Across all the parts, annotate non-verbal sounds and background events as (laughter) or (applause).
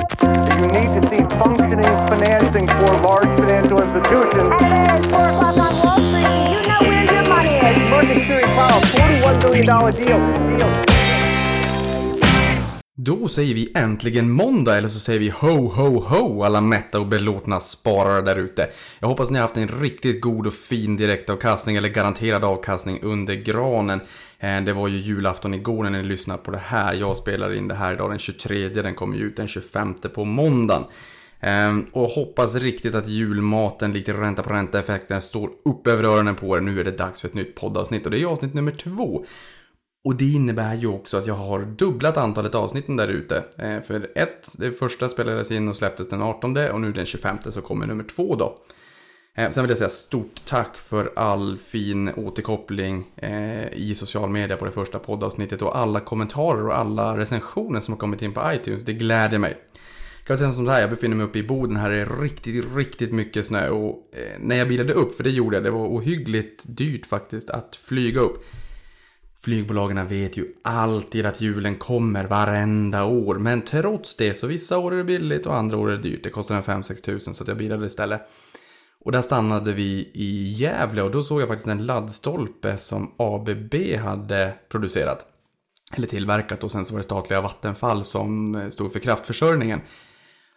You need to see functioning financing for large financial institutions. It's four o'clock on Wall Street. You know where your money is. Mercury Series Powell, $41 billion deal. deal. Då säger vi äntligen måndag, eller så säger vi ho, ho, ho, alla mätta och belåtna sparare där ute. Jag hoppas ni har haft en riktigt god och fin direktavkastning, eller garanterad avkastning under granen. Eh, det var ju julafton igår när ni lyssnade på det här. Jag spelar in det här idag den 23, den kommer ju ut den 25 på måndagen. Ehm, och hoppas riktigt att julmaten, lite ränta på ränta-effekten, står upp över öronen på er. Nu är det dags för ett nytt poddavsnitt och det är avsnitt nummer två. Och det innebär ju också att jag har dubblat antalet avsnitten där ute. Eh, för ett, det första spelades in och släpptes den 18 och nu den 25 så kommer nummer två då. Eh, sen vill jag säga stort tack för all fin återkoppling eh, i social media på det första poddavsnittet och alla kommentarer och alla recensioner som har kommit in på iTunes. Det gläder mig. Kan säga som så här, jag befinner mig uppe i Boden, här är riktigt, riktigt mycket snö och eh, när jag bilade upp, för det gjorde jag, det var ohyggligt dyrt faktiskt att flyga upp. Flygbolagen vet ju alltid att julen kommer varenda år. Men trots det så vissa år är det billigt och andra år är det dyrt. Det kostar en 5-6 tusen så att jag bilade istället. Och där stannade vi i Gävle och då såg jag faktiskt en laddstolpe som ABB hade producerat. Eller tillverkat och sen så var det statliga Vattenfall som eh, stod för kraftförsörjningen.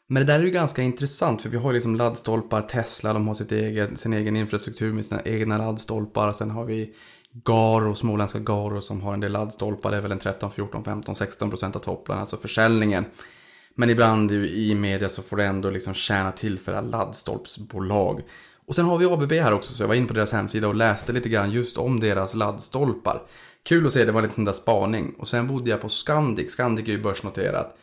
Men det där är ju ganska intressant för vi har ju liksom laddstolpar, Tesla, de har sitt egen, sin egen infrastruktur med sina egna laddstolpar. Sen har vi Garo, småländska Garo som har en del laddstolpar. Det är väl en 13, 14, 15, 16 procent av topplarna, alltså försäljningen. Men ibland i media så får det ändå liksom tjäna till för alla laddstolpsbolag. Och sen har vi ABB här också, så jag var in på deras hemsida och läste lite grann just om deras laddstolpar. Kul att se, det var lite sån där spaning. Och sen bodde jag på Scandic, Scandic är ju börsnoterat.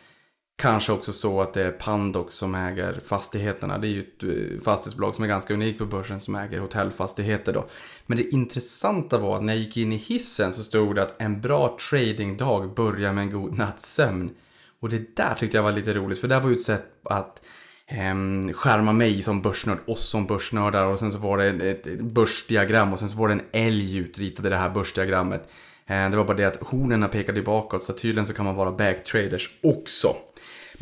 Kanske också så att det är Pandox som äger fastigheterna. Det är ju ett eh, fastighetsbolag som är ganska unikt på börsen som äger hotellfastigheter då. Men det intressanta var att när jag gick in i hissen så stod det att en bra tradingdag börjar med en god natts sömn. Och det där tyckte jag var lite roligt för det var ju ett sätt att ehm, skärma mig som börsnörd, oss som börsnördar och sen så var det ett, ett börsdiagram och sen så var det en älg utritad i det här börsdiagrammet. Eh, Det var bara det att hornen pekade bakåt så tydligen så kan man vara backtraders också.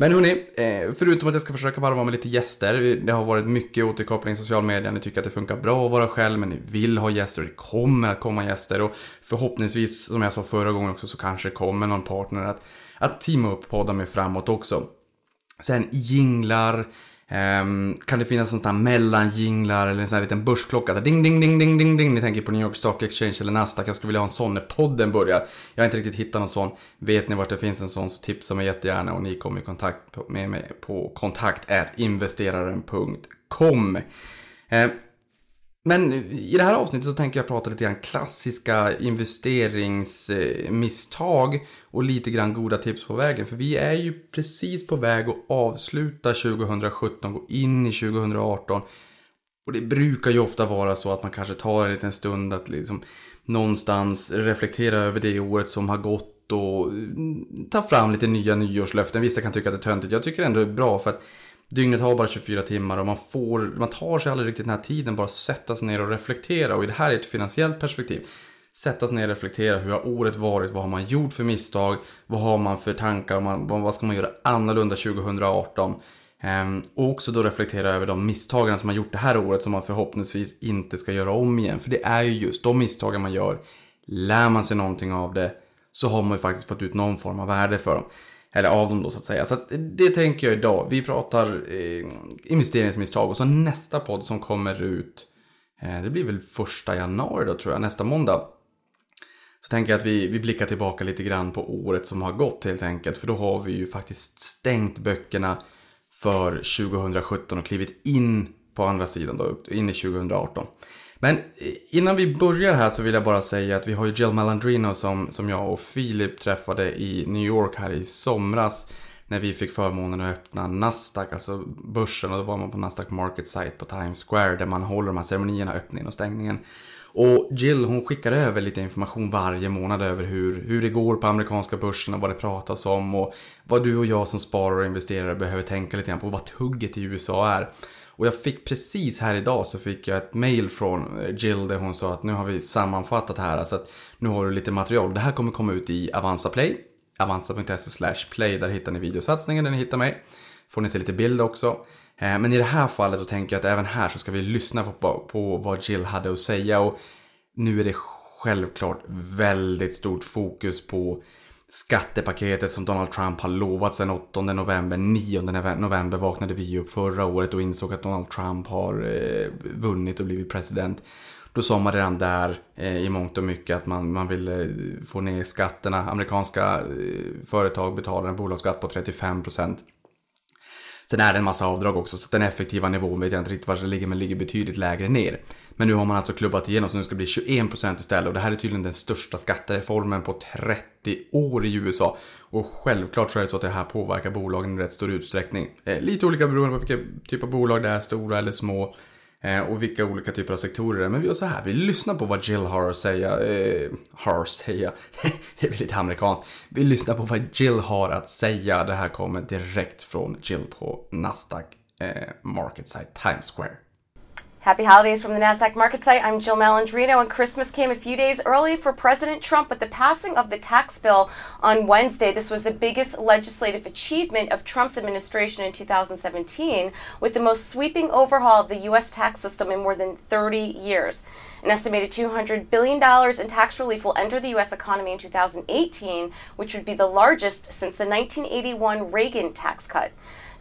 Men hörni, eh, förutom att jag ska försöka varva med lite gäster. Det har varit mycket återkoppling i social media. Ni tycker att det funkar bra att vara själv, men ni vill ha gäster och det kommer att komma gäster. Och förhoppningsvis, som jag sa förra gången också, så kanske det kommer någon partner att, att teama upp poddar med framåt också. Sen jinglar. Um, kan det finnas en sån här mellanjinglar eller en sån här liten börsklocka? Så ding, ding, ding, ding, ding, ding. Ni tänker på New York Stock Exchange eller Nasdaq. Jag skulle vilja ha en sån när podden börjar. Jag har inte riktigt hittat någon sån. Vet ni vart det finns en sån så tipsa mig jättegärna och ni kommer i kontakt med mig på kontakt investeraren.com men i det här avsnittet så tänker jag prata lite grann klassiska investeringsmisstag och lite grann goda tips på vägen. För vi är ju precis på väg att avsluta 2017, gå in i 2018. Och det brukar ju ofta vara så att man kanske tar en liten stund att liksom någonstans reflektera över det året som har gått och ta fram lite nya nyårslöften. Vissa kan tycka att det är töntigt. Jag tycker ändå det är bra för att dygnet har bara 24 timmar och man, får, man tar sig aldrig riktigt den här tiden bara sätta sig ner och reflektera. Och i det här är ett finansiellt perspektiv. Sätta sig ner och reflektera. Hur har året varit? Vad har man gjort för misstag? Vad har man för tankar? Man, vad vad ska man göra annorlunda 2018? Ehm, och också då reflektera över de misstagen som man gjort det här året som man förhoppningsvis inte ska göra om igen. För det är ju just de misstagen man gör. Lär man sig någonting av det så har man ju faktiskt fått ut någon form av värde för dem. Eller av dem då så att säga. Så att det tänker jag idag. Vi pratar eh, investeringsmisstag och så nästa podd som kommer ut. Eh, det blir väl första januari då tror jag, nästa måndag. Så tänker jag att vi, vi blickar tillbaka lite grann på året som har gått helt enkelt. För då har vi ju faktiskt stängt böckerna för 2017 och klivit in på andra sidan då, in i 2018. Men innan vi börjar här så vill jag bara säga att vi har ju Jill Malandrino som, som jag och Filip träffade i New York här i somras. När vi fick förmånen att öppna Nasdaq, alltså börsen. Och då var man på Nasdaq Market Site på Times Square där man håller de här ceremonierna, öppningen och stängningen. Och Jill hon skickar över lite information varje månad över hur, hur det går på amerikanska börsen och vad det pratas om och vad du och jag som sparare och investerare behöver tänka lite grann på vad tugget i USA är. Och jag fick precis här idag så fick jag ett mail från eh, Jill där hon sa att nu har vi sammanfattat det här så att nu har du lite material. Det här kommer komma ut i Avanza Play, avanza.se slash play, där hittar ni videosatsningen där ni hittar mig. får ni se lite bild också. Eh, men i det här fallet så tänker jag att även här så ska vi lyssna på, på vad Jill hade att säga och nu är det självklart väldigt stort fokus på skattepaketet som Donald Trump har lovat sedan 8 november. 9 november vaknade vi upp förra året och insåg att Donald Trump har eh, vunnit och blivit president. Då sa man redan där eh, i mångt och mycket att man, man ville eh, få ner skatterna. Amerikanska eh, företag betalar en bolagsskatt på 35 procent. Sen är det en massa avdrag också, så den effektiva nivån vet jag inte riktigt var den ligger, men ligger betydligt lägre ner. Men nu har man alltså klubbat igenom så nu ska det bli 21% istället och det här är tydligen den största skattereformen på 30 år i USA. Och självklart så är det så att det här påverkar bolagen i rätt stor utsträckning. Eh, lite olika beroende på vilka typ av bolag det är, stora eller små. Eh, och vilka olika typer av sektorer det är. Men vi gör så här, vi lyssnar på vad Jill har att säga. Eh, har att säga. (laughs) det är lite amerikanskt. Vi lyssnar på vad Jill har att säga. Det här kommer direkt från Jill på Nasdaq eh, Market Site Times Square. Happy holidays from the NASDAQ market site. I'm Jill Malandrino, and Christmas came a few days early for President Trump with the passing of the tax bill on Wednesday. This was the biggest legislative achievement of Trump's administration in 2017, with the most sweeping overhaul of the U.S. tax system in more than 30 years. An estimated $200 billion in tax relief will enter the U.S. economy in 2018, which would be the largest since the 1981 Reagan tax cut.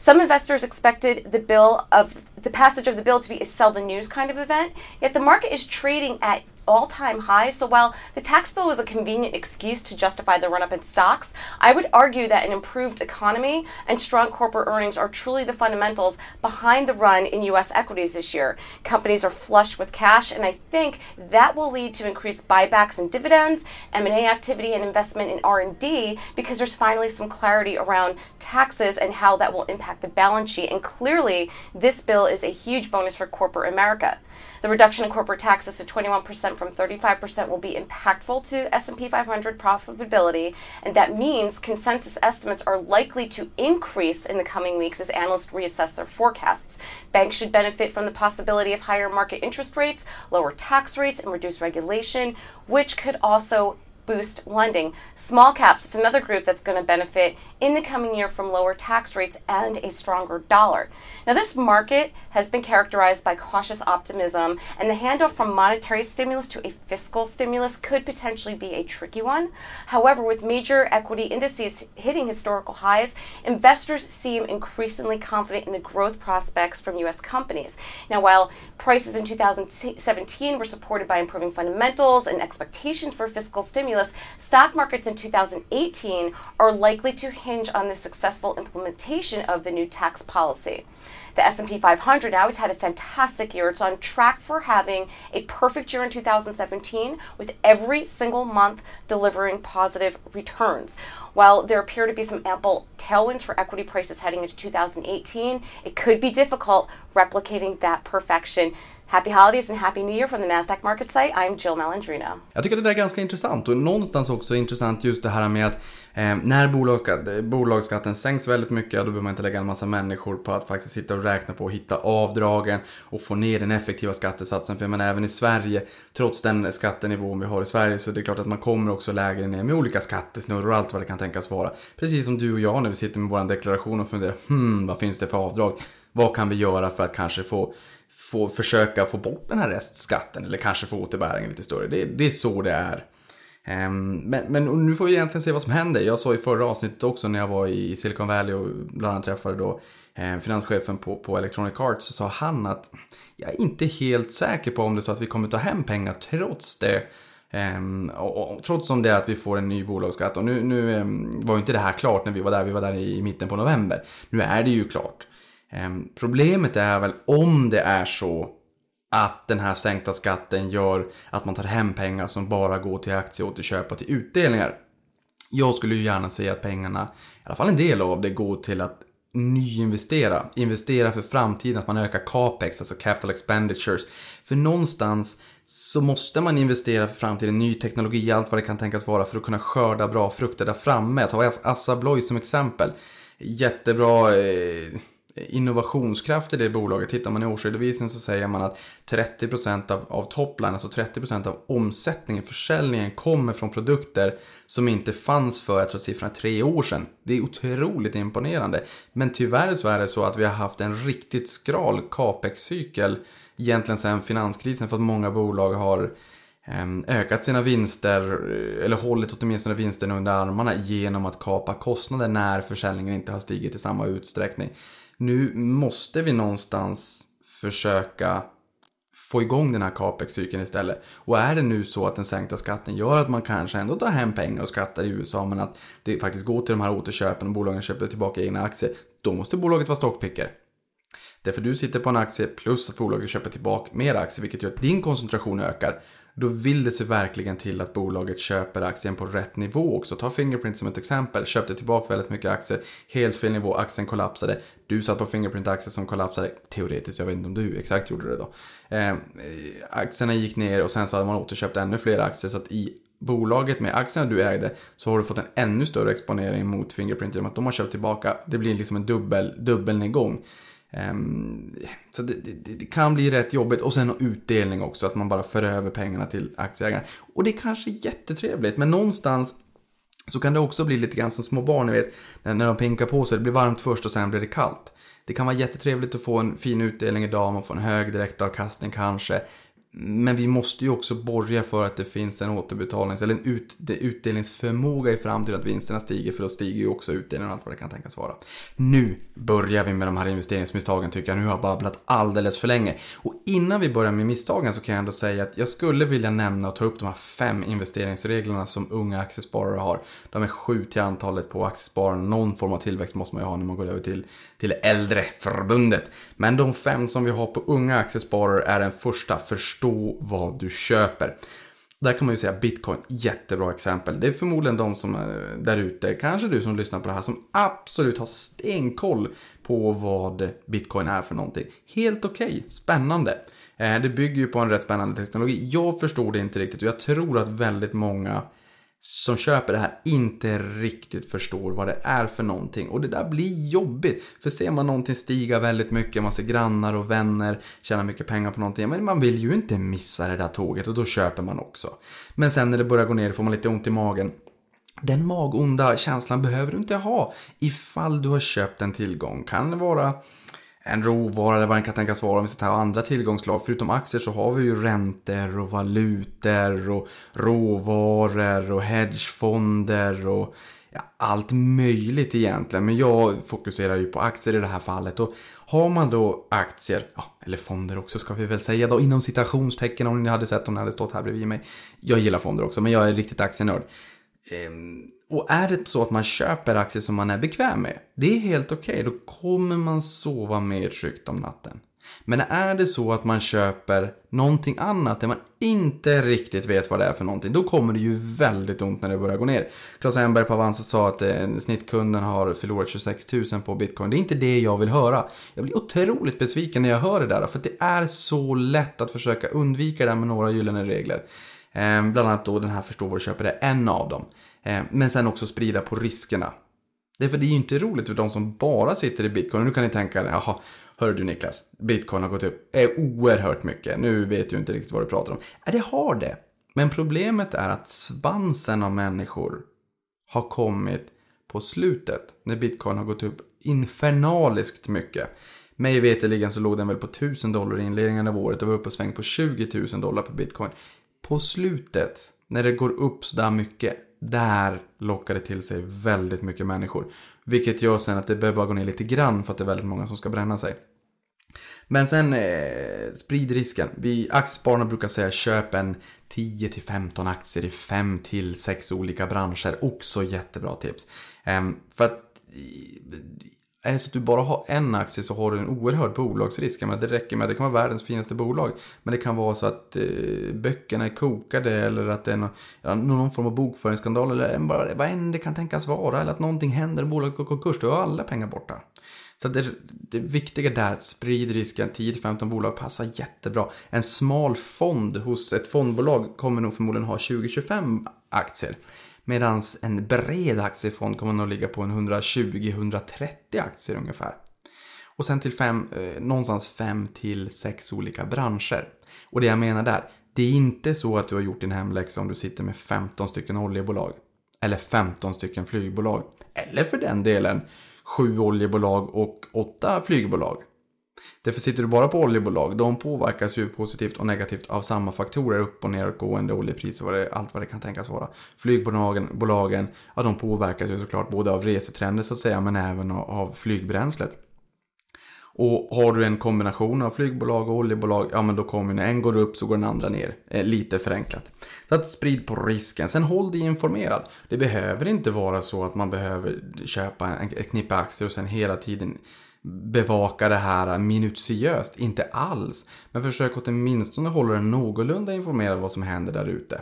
Some investors expected the bill of the passage of the bill to be a sell the news kind of event, yet the market is trading at all time highs. So while the tax bill was a convenient excuse to justify the run up in stocks, I would argue that an improved economy and strong corporate earnings are truly the fundamentals behind the run in US equities this year. Companies are flush with cash and I think that will lead to increased buybacks and dividends, M&A activity and investment in R&D because there's finally some clarity around taxes and how that will impact the balance sheet and clearly this bill is a huge bonus for corporate America. The reduction in corporate taxes to 21% from 35% will be impactful to S&P 500 profitability, and that means consensus estimates are likely to increase in the coming weeks as analysts reassess their forecasts. Banks should benefit from the possibility of higher market interest rates, lower tax rates, and reduced regulation, which could also boost lending. Small caps, it's another group that's going to benefit in the coming year from lower tax rates and a stronger dollar. Now, this market has been characterized by cautious optimism, and the handoff from monetary stimulus to a fiscal stimulus could potentially be a tricky one. However, with major equity indices hitting historical highs, investors seem increasingly confident in the growth prospects from U.S. companies. Now, while prices in 2017 were supported by improving fundamentals and expectations for fiscal stimulus, stock markets in 2018 are likely to hinge on the successful implementation of the new tax policy. The S&P 500 now has had a fantastic year. It's on track for having a perfect year in 2017 with every single month delivering positive returns. While there appear to be some ample tailwinds for equity prices heading into 2018, it could be difficult replicating that perfection. Happy holidays and happy new year from the Nasdaq market site. I'm Jill Malandrino. Jag tycker det där är ganska intressant och någonstans också intressant just det här med att eh, när bolagsskatten sänks väldigt mycket, då behöver man inte lägga en massa människor på att faktiskt sitta och räkna på att hitta avdragen och få ner den effektiva skattesatsen. För jag menar även i Sverige, trots den skattenivån vi har i Sverige, så är det klart att man kommer också lägre ner med olika skattesnurror och allt vad det kan tänkas vara. Precis som du och jag när vi sitter med vår deklaration och funderar, hmm, vad finns det för avdrag? Vad kan vi göra för att kanske få få försöka få bort den här restskatten eller kanske få återbäringen lite större. Det, det är så det är. Ehm, men, men nu får vi egentligen se vad som händer. Jag sa i förra avsnittet också när jag var i Silicon Valley och bland annat träffade då ehm, finanschefen på, på Electronic Arts så sa han att jag är inte helt säker på om det är så att vi kommer ta hem pengar trots det. Ehm, och, och, trots som det är att vi får en ny bolagsskatt. Och nu, nu var ju inte det här klart när vi var där. Vi var där i mitten på november. Nu är det ju klart. Ehm, problemet är väl om det är så att den här sänkta skatten gör att man tar hem pengar som bara går till aktieåterköp och till utdelningar. Jag skulle ju gärna säga att pengarna, i alla fall en del av det, går till att nyinvestera. Investera för framtiden, att man ökar capex, alltså capital expenditures. För någonstans så måste man investera för framtiden, ny teknologi, allt vad det kan tänkas vara för att kunna skörda bra frukter där framme. Jag tar Assa Abloy som exempel. Jättebra eh, innovationskraft i det bolaget. Tittar man i årsredovisningen så säger man att 30% av, av topline, alltså 30% av omsättningen, försäljningen kommer från produkter som inte fanns för, jag tror siffran är tre år sedan. Det är otroligt imponerande. Men tyvärr så är det så att vi har haft en riktigt skral capex-cykel egentligen sedan finanskrisen för att många bolag har ehm, ökat sina vinster eller hållit åtminstone vinsterna under armarna genom att kapa kostnader när försäljningen inte har stigit i samma utsträckning. Nu måste vi någonstans försöka få igång den här capex-cykeln istället. Och är det nu så att den sänkta skatten gör att man kanske ändå tar hem pengar och skattar i USA men att det faktiskt går till de här återköpen och bolagen köper tillbaka egna aktier, då måste bolaget vara stockpicker. Därför du sitter på en aktie plus att bolaget köper tillbaka mer aktier vilket gör att din koncentration ökar. Då vill det sig verkligen till att bolaget köper aktien på rätt nivå också. Ta Fingerprint som ett exempel. Köpte tillbaka väldigt mycket aktier. Helt fel nivå. Aktien kollapsade. Du satt på Fingerprint-aktier som kollapsade. Teoretiskt, jag vet inte om du exakt gjorde det då. Ehm, eh, aktierna gick ner och sen så hade man återköpt ännu fler aktier. Så att i bolaget med aktierna du ägde så har du fått en ännu större exponering mot Fingerprint genom att de har köpt tillbaka. Det blir liksom en dubbel, dubbelnedgång. Ehm, så det, det, det, kan bli rätt jobbigt. Och sen utdelning också, att man bara för över pengarna till aktieägarna. Och det är kanske jättetrevligt, men någonstans så kan det också bli lite grann som små barn, ni vet, när de pinkar på sig. Det blir varmt först och sen blir det kallt. Det kan vara jättetrevligt att få en fin utdelning idag, man får en hög direktavkastning kanske. Men vi måste ju också borga för att det finns en återbetalnings eller en ut, utdelningsförmåga i framtiden att vinsterna stiger för då stiger ju också utdelningen och allt vad det kan tänkas vara. Nu börjar vi med de här investeringsmisstagen tycker jag. Nu har jag babblat alldeles för länge. Och innan vi börjar med misstagen så kan jag ändå säga att jag skulle vilja nämna och ta upp de här fem investeringsreglerna som unga aktiesparare har. De är sju till antalet på aktiesparare. Någon form av tillväxt måste man ju ha när man går över till, till äldreförbundet. Men de fem som vi har på unga aktiesparare är den första, förstå vad du köper. Där kan man ju säga bitcoin, jättebra exempel. Det är förmodligen de som är där ute, kanske du som lyssnar på det här, som absolut har stenkoll på vad bitcoin är för någonting. Helt okej, okay, spännande. Eh, det bygger ju på en rätt spännande teknologi. Jag förstår det inte riktigt och jag tror att väldigt många som köper det här inte riktigt förstår vad det är för någonting. Och det där blir jobbigt. För ser man någonting stiga väldigt mycket, man ser grannar och vänner tjäna mycket pengar på någonting. Men man vill ju inte missa det där tåget och då köper man också. Men sen när det börjar gå ner får man lite ont i magen. Den magonda känslan behöver du inte ha ifall du har köpt en tillgång. Kan det vara en råvara eller vad den kan tänkas vara om vi ska ta andra tillgångslag. Förutom aktier så har vi ju räntor och valutor och råvaror och hedgefonder och ja, allt möjligt egentligen. Men jag fokuserar ju på aktier i det här fallet. Och har man då aktier, ja, eller fonder också ska vi väl säga då inom citationstecken om ni hade sett om ni hade stått här bredvid mig. Jag gillar fonder också men jag är riktigt aktienörd. Ehm, och är det så att man köper aktier som man är bekväm med, det är helt okej. Okay. Då kommer man sova mer tryggt om natten. Men är det så att man köper någonting annat där man inte riktigt vet vad det är för någonting, då kommer det ju väldigt ont när det börjar gå ner. Claes Enberg på Avanza sa att eh, snittkunden har förlorat 26 000 på bitcoin. Det är inte det jag vill höra. Jag blir otroligt besviken när jag hör det där, för det är så lätt att försöka undvika det med några gyllene regler. Eh, bland annat då den här förstå vad du köper är en av dem. Eh, men sen också sprida på riskerna. Därför det är ju inte roligt för de som bara sitter i bitcoin. Nu kan ni tänka er, jaha, hör du Niklas, bitcoin har gått upp är oerhört mycket. Nu vet du inte riktigt vad du pratar om. Ja, det har det. Men problemet är att svansen av människor har kommit på slutet när bitcoin har gått upp infernaliskt mycket. Mig veterligen så låg den väl på 1000 dollar i inledningen av året och var uppe och sväng på 20 000 dollar på bitcoin. På slutet, när det går upp sådär mycket, där lockar det till sig väldigt mycket människor. Vilket gör sen att det behöver bara gå ner lite grann för att det är väldigt många som ska bränna sig. Men sen eh, sprid risken. Vi aktiespararna brukar säga köp en 10-15 aktier i 5-6 olika branscher. Också jättebra tips. Eh, för att är det så att du bara har en aktie så har du en oerhörd bolagsrisk. Men det räcker med, det kan vara världens finaste bolag. Men det kan vara så att eh, böckerna är kokade eller att det är någon, ja, någon form av bokföringsskandal eller bara, vad än det kan tänkas vara. Eller att någonting händer, och bolaget går konkurs, då har alla pengar borta. Så det, det viktiga där, sprid risken, 10-15 bolag passar jättebra. En smal fond hos ett fondbolag kommer nog förmodligen ha 20-25 aktier. Medan en bred aktiefond kommer nog ligga på en 120-130 aktier ungefär. Och sen till fem, eh, någonstans fem till sex olika branscher. Och det jag menar där, det är inte så att du har gjort din hemläxa om du sitter med 15 stycken oljebolag. Eller 15 stycken flygbolag. Eller för den delen, 7 oljebolag och 8 flygbolag. Därför sitter du bara på oljebolag, de påverkas ju positivt och negativt av samma faktorer, upp och nedåtgående oljepris och allt vad det kan tänkas vara. Flygbolagen, bolagen, ja, de påverkas ju såklart både av resetrender så att säga, men även av, av flygbränslet. Och har du en kombination av flygbolag och oljebolag, ja men då kommer när en går upp så går den andra ner. Eh, lite förenklat. Så att sprid på risken. Sen håll dig informerad. Det behöver inte vara så att man behöver köpa en, ett knippe aktier och sen hela tiden bevaka det här minutiöst. Inte alls. Men försök åtminstone hålla dig någorlunda informerad vad som händer där ute.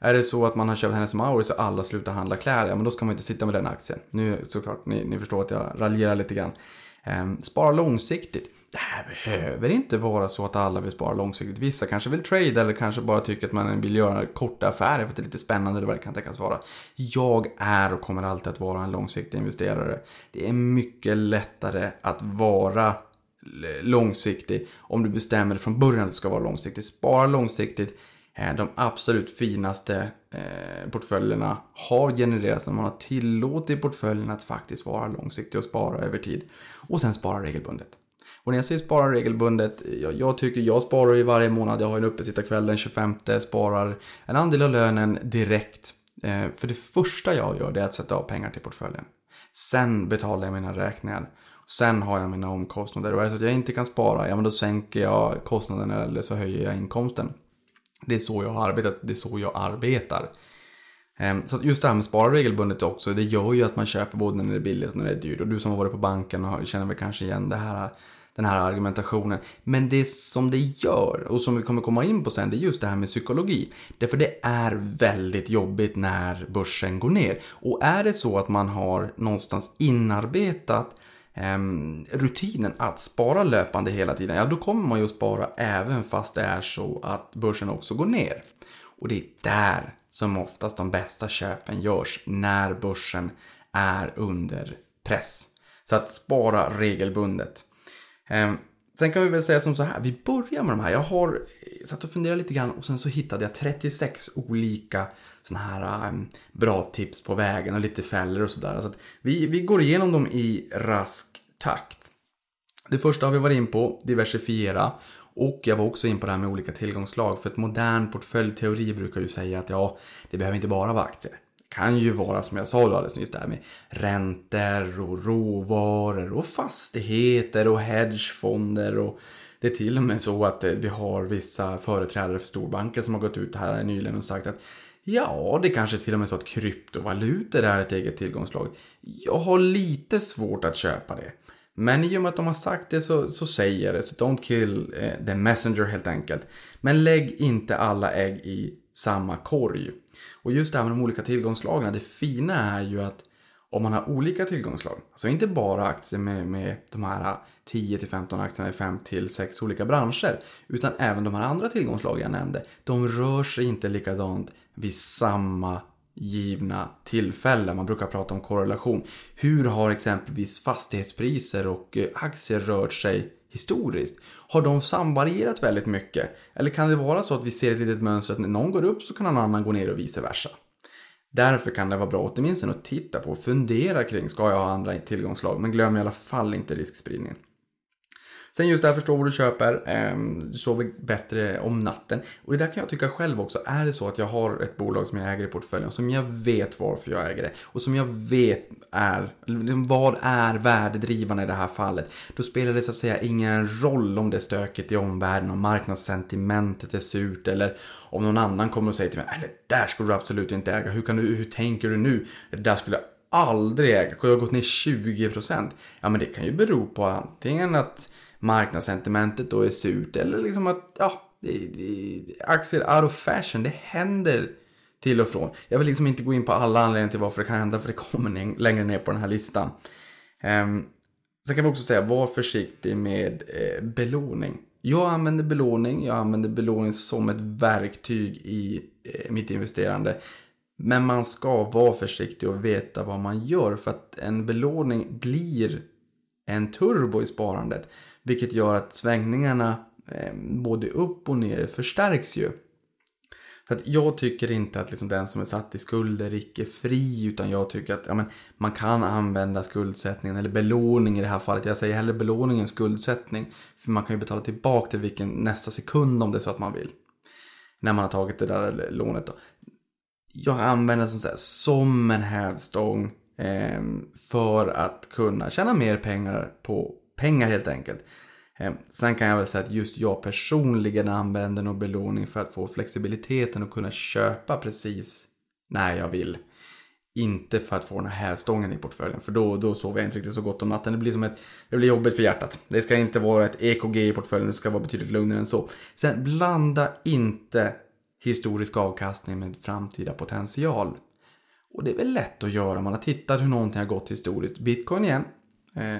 Är det så att man har köpt Hennes Mauritz och alla slutar handla kläder, ja men då ska man inte sitta med den aktien. Nu såklart, ni, ni förstår att jag raljerar lite grann. Ehm, spara långsiktigt. Det här behöver inte vara så att alla vill spara långsiktigt. Vissa kanske vill trade eller kanske bara tycker att man vill göra korta affärer för att det är lite spännande eller vad det kan tänkas vara. Jag är och kommer alltid att vara en långsiktig investerare. Det är mycket lättare att vara långsiktig om du bestämmer från början att du ska vara långsiktig. Spara långsiktigt. Eh, de absolut finaste eh, portföljerna har genererats när man har tillåtit portföljen att faktiskt vara långsiktig och spara över tid. Och sen spara regelbundet. Och när jag säger spara regelbundet, jag, jag, tycker jag sparar ju varje månad. Jag har en uppesittarkväll den 25, sparar en andel av lönen direkt. Eh, för det första jag gör det är att sätta av pengar till portföljen. Sen betalar jag mina räkningar. Sen har jag mina omkostnader och är det så att jag inte kan spara, ja men då sänker jag kostnaden eller så höjer jag inkomsten. Det är så jag har arbetat, det är så jag arbetar. Ehm, så just det här med spara regelbundet också, det gör ju att man köper både när det är billigt och när det är dyrt. Och du som har varit på banken och känner väl kanske igen det här, den här argumentationen. Men det som det gör, och som vi kommer komma in på sen, det är just det här med psykologi. Därför det är väldigt jobbigt när börsen går ner. Och är det så att man har någonstans inarbetat ehm, rutinen att spara löpande hela tiden, ja då kommer man ju att spara även fast det är så att börsen också går ner. Och det är där som oftast de bästa köpen görs när börsen är under press. Så att spara regelbundet. Ehm, sen kan vi väl säga som så här, vi börjar med de här. Jag har satt och funderat lite grann och sen så hittade jag 36 olika sådana här ehm, bra tips på vägen och lite fällor och sådär. Så vi, vi går igenom dem i rask takt. Det första har vi varit in på, diversifiera. Och jag var också in på det här med olika tillgångslag. För ett modern portföljteori brukar ju säga att ja, det behöver inte bara vara aktier. Det kan ju vara som jag sa alldeles nyss där med räntor och råvaror och fastigheter och hedgefonder och det är till och med så att eh, vi har vissa företrädare för storbanker som har gått ut här nyligen och sagt att Ja, det kanske till och med så att kryptovalutor är ett eget tillgångslag. Jag har lite svårt att köpa det. Men i och med att de har sagt det så, så säger jag det. Så don't kill eh, the messenger helt enkelt. Men lägg inte alla ägg i samma korg. Och just det här med de olika tillgångslagen. Det fina är ju att om man har olika tillgångslag, alltså inte bara aktier med, med de här 10-15 aktierna i 5-6 olika branscher, utan även de här andra tillgångslagen jag nämnde, de rör sig inte likadant vid samma givna tillfälle. Man brukar prata om korrelation. Hur har exempelvis fastighetspriser och eh, aktier rört sig historiskt? Har de samvarierat väldigt mycket? Eller kan det vara så att vi ser ett litet mönster att när någon går upp så kan någon annan gå ner och vice versa? Därför kan det vara bra åtminstone att titta på och fundera kring, ska jag ha andra tillgångslag? Men glöm i alla fall inte riskspridningen. Sen just det här förstå vad du köper, ehm, du sover bättre om natten. Och det där kan jag tycka själv också. Är det så att jag har ett bolag som jag äger i portföljen, som jag vet varför jag äger det och som jag vet är, vad är värdedrivande i det här fallet. Då spelar det så att säga ingen roll om det är stökigt i omvärlden, om marknadssentimentet är surt eller om någon annan kommer och säger till mig, det där skulle du absolut inte äga, hur, kan du, hur tänker du nu? Det där skulle jag aldrig äga, jag har gått ner 20%. Ja men det kan ju bero på antingen att marknadssentimentet då är surt eller liksom att ja, det, det, aktier out of fashion, det händer till och från. Jag vill liksom inte gå in på alla anledningar till varför det kan hända för det kommer längre ner på den här listan. Um, sen kan vi också säga, var försiktig med eh, belåning. Jag använder belåning, jag använder belåning som ett verktyg i eh, mitt investerande. Men man ska vara försiktig och veta vad man gör för att en belåning blir en turbo i sparandet. Vilket gör att svängningarna eh, både upp och ner förstärks ju. För att jag tycker inte att liksom den som är satt i skuld är icke fri utan jag tycker att ja, men, man kan använda skuldsättningen eller belåning i det här fallet. Jag säger hellre belåning än skuldsättning. För man kan ju betala tillbaka till vilken nästa sekund om det är så att man vill. När man har tagit det där lånet då. Jag använder som, så här, som en hävstång eh, för att kunna tjäna mer pengar på pengar helt enkelt. Ehm, sen kan jag väl säga att just jag personligen använder nog belåning för att få flexibiliteten och kunna köpa precis när jag vill. Inte för att få den här hävstången i portföljen för då, då sover jag inte riktigt så gott om natten. Det blir, som ett, det blir jobbigt för hjärtat. Det ska inte vara ett EKG i portföljen, det ska vara betydligt lugnare än så. Sen blanda inte historisk avkastning med framtida potential. Och det är väl lätt att göra. Man har tittat hur någonting har gått historiskt. Bitcoin igen. Eh,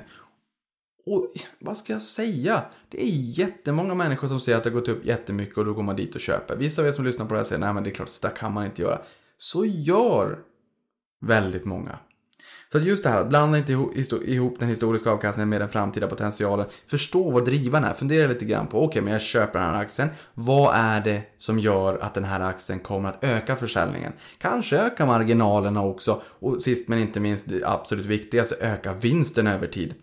och vad ska jag säga? Det är jättemånga människor som säger att det har gått upp jättemycket och då går man dit och köper. Vissa av er som lyssnar på det här säger nej men det är klart, så där kan man inte göra. Så gör väldigt många. Så just det här, blanda inte ihop den historiska avkastningen med den framtida potentialen. Förstå vad drivaren är. Fundera lite grann på, okej, okay, men jag köper den här aktien. Vad är det som gör att den här aktien kommer att öka försäljningen? Kanske öka marginalerna också. Och sist men inte minst, det absolut viktigaste, öka vinsten över tid.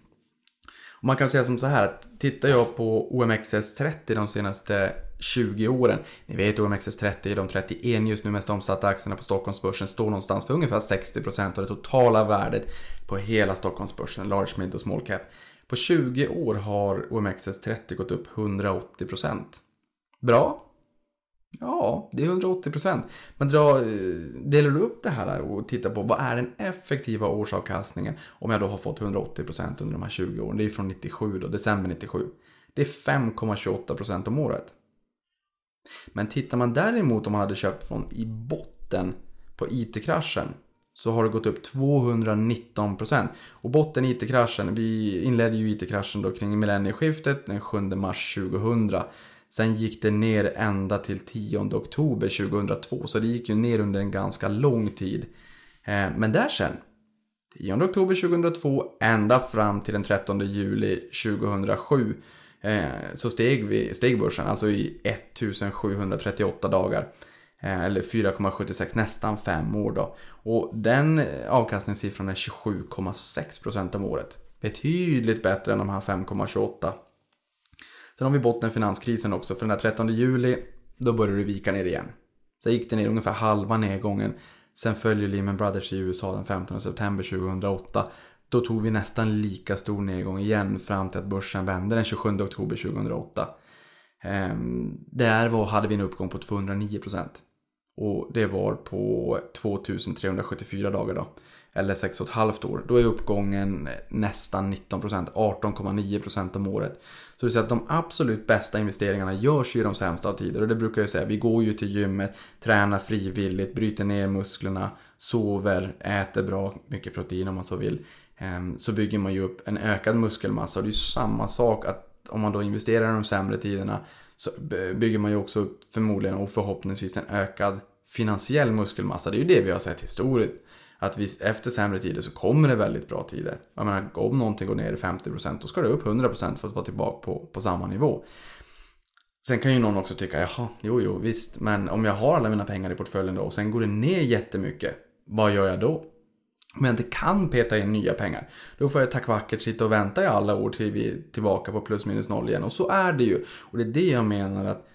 Man kan säga som så här att tittar jag på OMXS30 de senaste 20 åren. Ni vet OMXS30 är de 31 just nu mest omsatta aktierna på Stockholmsbörsen står någonstans för ungefär 60% av det totala värdet på hela Stockholmsbörsen, large, mid och small cap. På 20 år har OMXS30 gått upp 180%. Bra? Ja, det är 180 procent. Men dra, eh, delar du upp det här och tittar på vad är den effektiva årsavkastningen om jag då har fått 180 procent under de här 20 åren. Det är från 97 då, december 97. Det är 5,28 procent om året. Men tittar man däremot om man hade köpt från i botten på IT-kraschen så har det gått upp 219 procent. Och botten IT-kraschen, vi inledde ju IT-kraschen då kring millennieskiftet den 7 mars 2000. Sen gick det ner ända till 10 oktober 2002, så det gick ju ner under en ganska lång tid. Eh, men där sen, 10 oktober 2002 ända fram till den 13 juli 2007 eh, så steg, vi, steg börsen, alltså i 1738 dagar. Eh, eller 4,76, nästan 5 år då. Och den avkastningssiffran är 27,6% om året. Betydligt bättre än de här 5,28 Sen har vi botten finanskrisen också, för den där 13 juli, då började det vika ner igen. Sen gick det ner ungefär halva nedgången. Sen följer Lehman Brothers i USA den 15 september 2008. Då tog vi nästan lika stor nedgång igen fram till att börsen vände den 27 oktober 2008. Ehm, där var, hade vi en uppgång på 209 procent. Och det var på 2374 dagar då eller 6,5 år, då är uppgången nästan 19 procent. 18,9 procent om året. Så du säger att de absolut bästa investeringarna görs ju i de sämsta av tider och det brukar jag säga, vi går ju till gymmet, tränar frivilligt, bryter ner musklerna, sover, äter bra, mycket protein om man så vill. Ehm, så bygger man ju upp en ökad muskelmassa och det är ju samma sak att om man då investerar i de sämre tiderna så bygger man ju också upp förmodligen och förhoppningsvis en ökad finansiell muskelmassa. Det är ju det vi har sett historiskt att vi, efter sämre tider så kommer det väldigt bra tider. Jag menar, om någonting går ner i 50% då ska det upp 100% för att vara tillbaka på, på samma nivå. Sen kan ju någon också tycka, jaha, jo, jo, visst, men om jag har alla mina pengar i portföljen då och sen går det ner jättemycket, vad gör jag då? Om jag inte kan peta in nya pengar, då får jag tack vackert sitta och vänta i alla år till vi är tillbaka på plus minus noll igen. Och så är det ju. Och det är det jag menar att,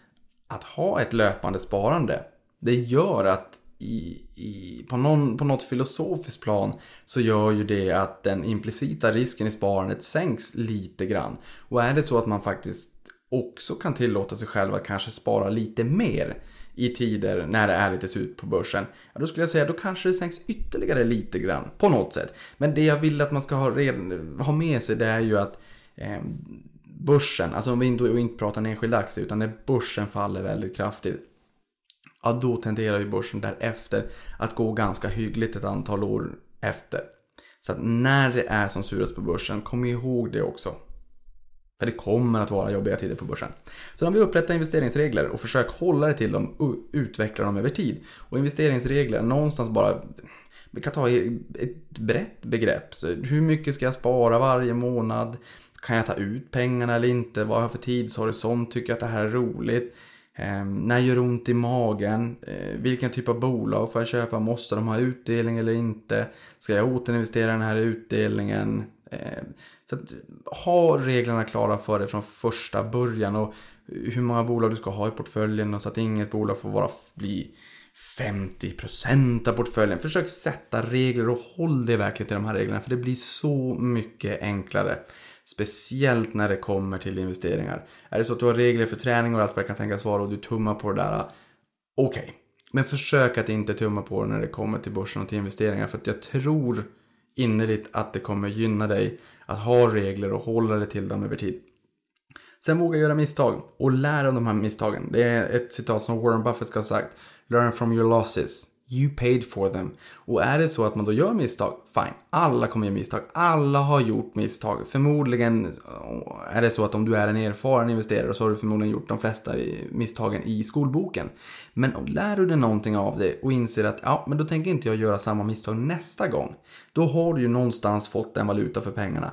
att ha ett löpande sparande, det gör att i, i, på, någon, på något filosofiskt plan så gör ju det att den implicita risken i sparandet sänks lite grann. Och är det så att man faktiskt också kan tillåta sig själv att kanske spara lite mer i tider när det är lite surt på börsen. Ja, då skulle jag säga då kanske det sänks ytterligare lite grann på något sätt. Men det jag vill att man ska ha, redan, ha med sig det är ju att eh, börsen, alltså om vi inte, inte pratar en enskild aktie utan när börsen faller väldigt kraftigt ja då tenderar ju börsen därefter att gå ganska hyggligt ett antal år efter. Så att när det är som surast på börsen, kom ihåg det också. För det kommer att vara jobbiga tider på börsen. Så när vi upprättar investeringsregler och försök hålla det till dem och utveckla dem över tid. Och investeringsregler, någonstans bara vi kan ta ett brett begrepp. Så hur mycket ska jag spara varje månad? Kan jag ta ut pengarna eller inte? Vad har jag för tidshorisont? Tycker jag att det här är roligt? Eh, när gör det ont i magen? Eh, vilken typ av bolag får jag köpa? Måste de ha utdelning eller inte? Ska jag återinvestera den här utdelningen? Eh, så att, ha reglerna klara för dig från första början och hur många bolag du ska ha i portföljen och så att inget bolag får vara, bli 50% av portföljen. Försök sätta regler och håll dig verkligen till de här reglerna för det blir så mycket enklare. Speciellt när det kommer till investeringar. Är det så att du har regler för träning och allt vad det kan tänkas vara och du tummar på det där. Okej, okay. men försök att inte tumma på det när det kommer till börsen och till investeringar. För att jag tror innerligt att det kommer gynna dig att ha regler och hålla dig till dem över tid. Sen våga göra misstag och lära av de här misstagen. Det är ett citat som Warren Buffett ska ha sagt. Learn from your losses. You paid for them. Och är det så att man då gör misstag, fine. Alla kommer göra misstag. Alla har gjort misstag. Förmodligen eh, är det så att om du är en erfaren investerare så har du förmodligen gjort de flesta misstagen i skolboken. Men lär du dig någonting av det och inser att ja, men då tänker inte jag göra samma misstag nästa gång. Då har du ju någonstans fått en valuta för pengarna.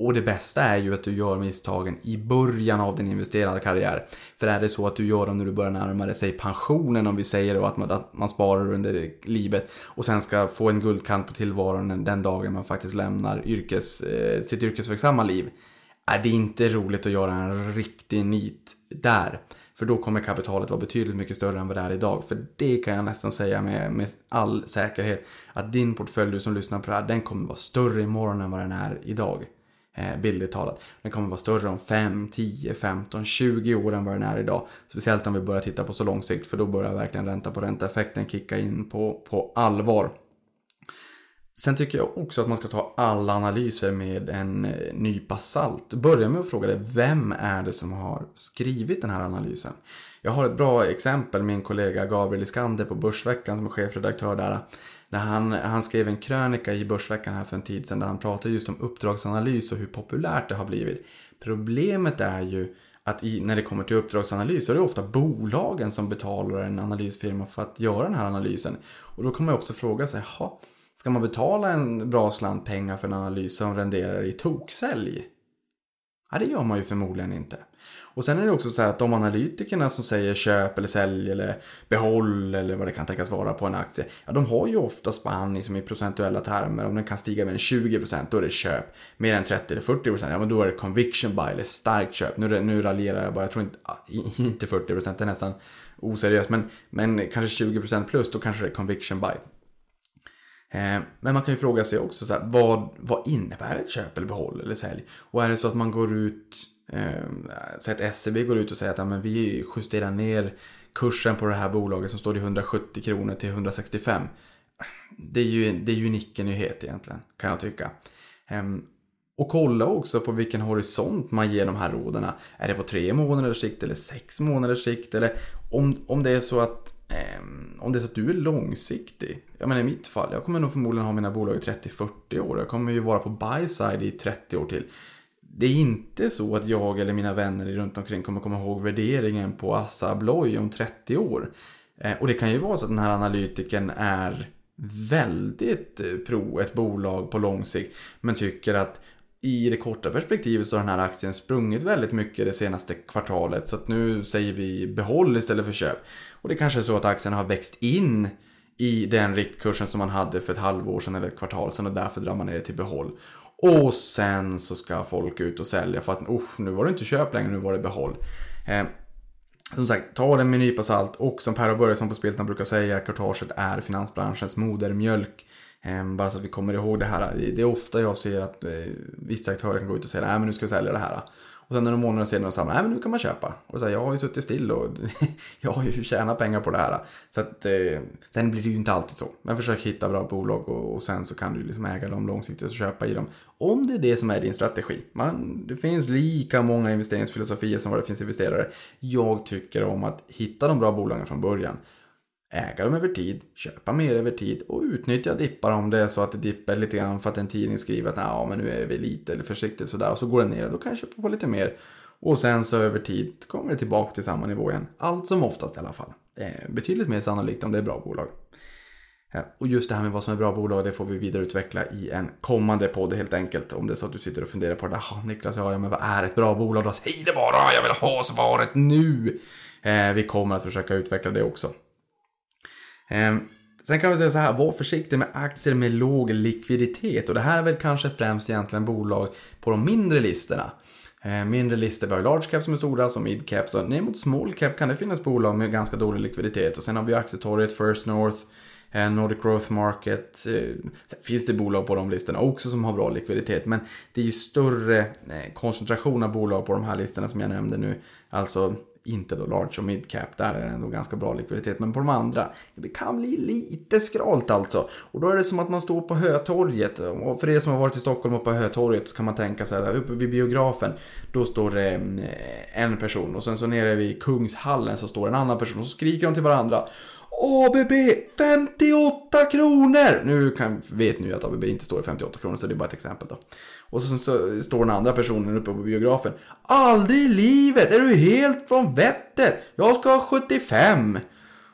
Och det bästa är ju att du gör misstagen i början av din investerade karriär. För är det så att du gör dem när du börjar närma dig pensionen, om vi säger då att man, att man sparar under livet och sen ska få en guldkant på tillvaron den dagen man faktiskt lämnar yrkes, eh, sitt yrkesverksamma liv. Är det inte roligt att göra en riktig nit där. För då kommer kapitalet vara betydligt mycket större än vad det är idag. För det kan jag nästan säga med, med all säkerhet. Att din portfölj, du som lyssnar på det här, den kommer vara större imorgon än vad den är idag Eh, bildligt talat. Den kommer vara större om 5, 10, 15, 20 år än vad den är idag. Speciellt om vi börjar titta på så lång sikt för då börjar verkligen ränta på ränta-effekten kicka in på, på allvar. Sen tycker jag också att man ska ta alla analyser med en eh, nypa salt. Börja med att fråga dig, vem är det som har skrivit den här analysen? Jag har ett bra exempel, min kollega Gabriel Iskander på Börsveckan som är chefredaktör där. När han, han skrev en krönika i Börsveckan här för en tid sedan där han pratade just om uppdragsanalys och hur populärt det har blivit. Problemet är ju att i, när det kommer till uppdragsanalys så är det ofta bolagen som betalar en analysfirma för att göra den här analysen. Och då kommer man också fråga sig, jaha, ska man betala en bra slant pengar för en analys som renderar i toksälj? Ja, det gör man ju förmodligen inte. Och sen är det också så här att de analytikerna som säger köp eller sälj eller behåll eller vad det kan tänkas vara på en aktie. Ja, de har ju ofta spann liksom i procentuella termer. Om den kan stiga mer än 20% då är det köp. Mer än 30 eller 40% ja men då är det conviction buy eller starkt köp. Nu, nu raljerar jag bara, jag tror inte, ah, inte 40% det är nästan oseriöst. Men, men kanske 20% plus då kanske det är conviction buy. Eh, men man kan ju fråga sig också så här, vad, vad innebär ett köp eller behåll eller sälj? Och är det så att man går ut, Ehm, så att SEB går ut och säger att ja, men vi justerar ner kursen på det här bolaget som står i 170 kronor till 165. Det är ju, det är ju nickenyhet egentligen, kan jag tycka. Eh, och kolla också på vilken horisont man ger de här råden. Är det på tre månaders sikt eller sex månaders sikt? Eller om, om det är så att ehm, om det är så att du är långsiktig. Jag menar i mitt fall, jag kommer nog förmodligen ha mina bolag i 30-40 år. Jag kommer ju vara på buy side i 30 år till. Det är inte så att jag eller mina vänner runt omkring kommer komma ihåg värderingen på Assa Abloy om 30 år. Eh, och det kan ju vara så att den här analytiken är väldigt eh, pro ett bolag på lång sikt. Men tycker att i det korta perspektivet så har den här aktien sprungit väldigt mycket det senaste kvartalet. Så att nu säger vi behåll istället för köp. Och det kanske är så att aktien har växt in i den riktkursen som man hade för ett halvår sedan eller ett kvartal sedan och därför drar man ner det till behåll. Och sen så ska folk ut och sälja för att usch nu var det inte köp längre, nu var det behåll. Eh, som sagt, ta den med en nypa salt och som Per och Börjesson på Spiltan brukar säga, kartaget är finansbranschens modermjölk. Eh, bara så att vi kommer ihåg det här. Det är ofta jag ser att eh, vissa aktörer kan gå ut och säga att nu ska vi sälja det här. Och sen några månader senare de nej men nu kan man köpa. Och så här, jag har ju suttit still och (laughs) jag har ju tjänat pengar på det här. Så att, eh, sen blir det ju inte alltid så. Men försök hitta bra bolag och, och sen så kan du liksom äga dem långsiktigt och köpa i dem. Om det är det som är din strategi. Man, det finns lika många investeringsfilosofier som vad det finns investerare. Jag tycker om att hitta de bra bolagen från början äga dem över tid, köpa mer över tid och utnyttja dippar om det är så att det dippar lite grann för att en tidning skriver att ja, men nu är vi lite eller försiktigt sådär och så går det ner och då kan jag köpa på lite mer. Och sen så över tid kommer det tillbaka till samma nivå igen. Allt som oftast i alla fall. Det är betydligt mer sannolikt om det är bra bolag. Och just det här med vad som är bra bolag, det får vi vidareutveckla i en kommande podd helt enkelt. Om det är så att du sitter och funderar på det där, Niklas, ja, ja, men vad är ett bra bolag då? Säg det bara, jag vill ha svaret nu! Eh, vi kommer att försöka utveckla det också. Ehm, sen kan vi säga så här, var försiktig med aktier med låg likviditet. Och det här är väl kanske främst egentligen bolag på de mindre listorna. Ehm, mindre listor, vi har large cap som är stora, som mid cap. Så ner mot small cap kan det finnas bolag med ganska dålig likviditet. Och sen har vi aktietorget, First North, eh, Nordic Growth Market. Eh, sen finns det bolag på de listorna också som har bra likviditet. Men det är ju större eh, koncentration av bolag på de här listorna som jag nämnde nu. Alltså inte då large och mid cap, där är det ändå ganska bra likviditet. Men på de andra, det kan bli lite skralt alltså. Och då är det som att man står på Hötorget. Och för er som har varit i Stockholm och på Hötorget så kan man tänka så här, uppe vid biografen, då står det eh, en person. Och sen så nere vid Kungshallen så står en annan person och så skriker de till varandra. ABB 58 kronor! Nu kan, vet ni ju att ABB inte står i 58 kronor så det är bara ett exempel då. Och så, så står den andra personen uppe på biografen. Aldrig i livet! Är du helt från vettet? Jag ska ha 75!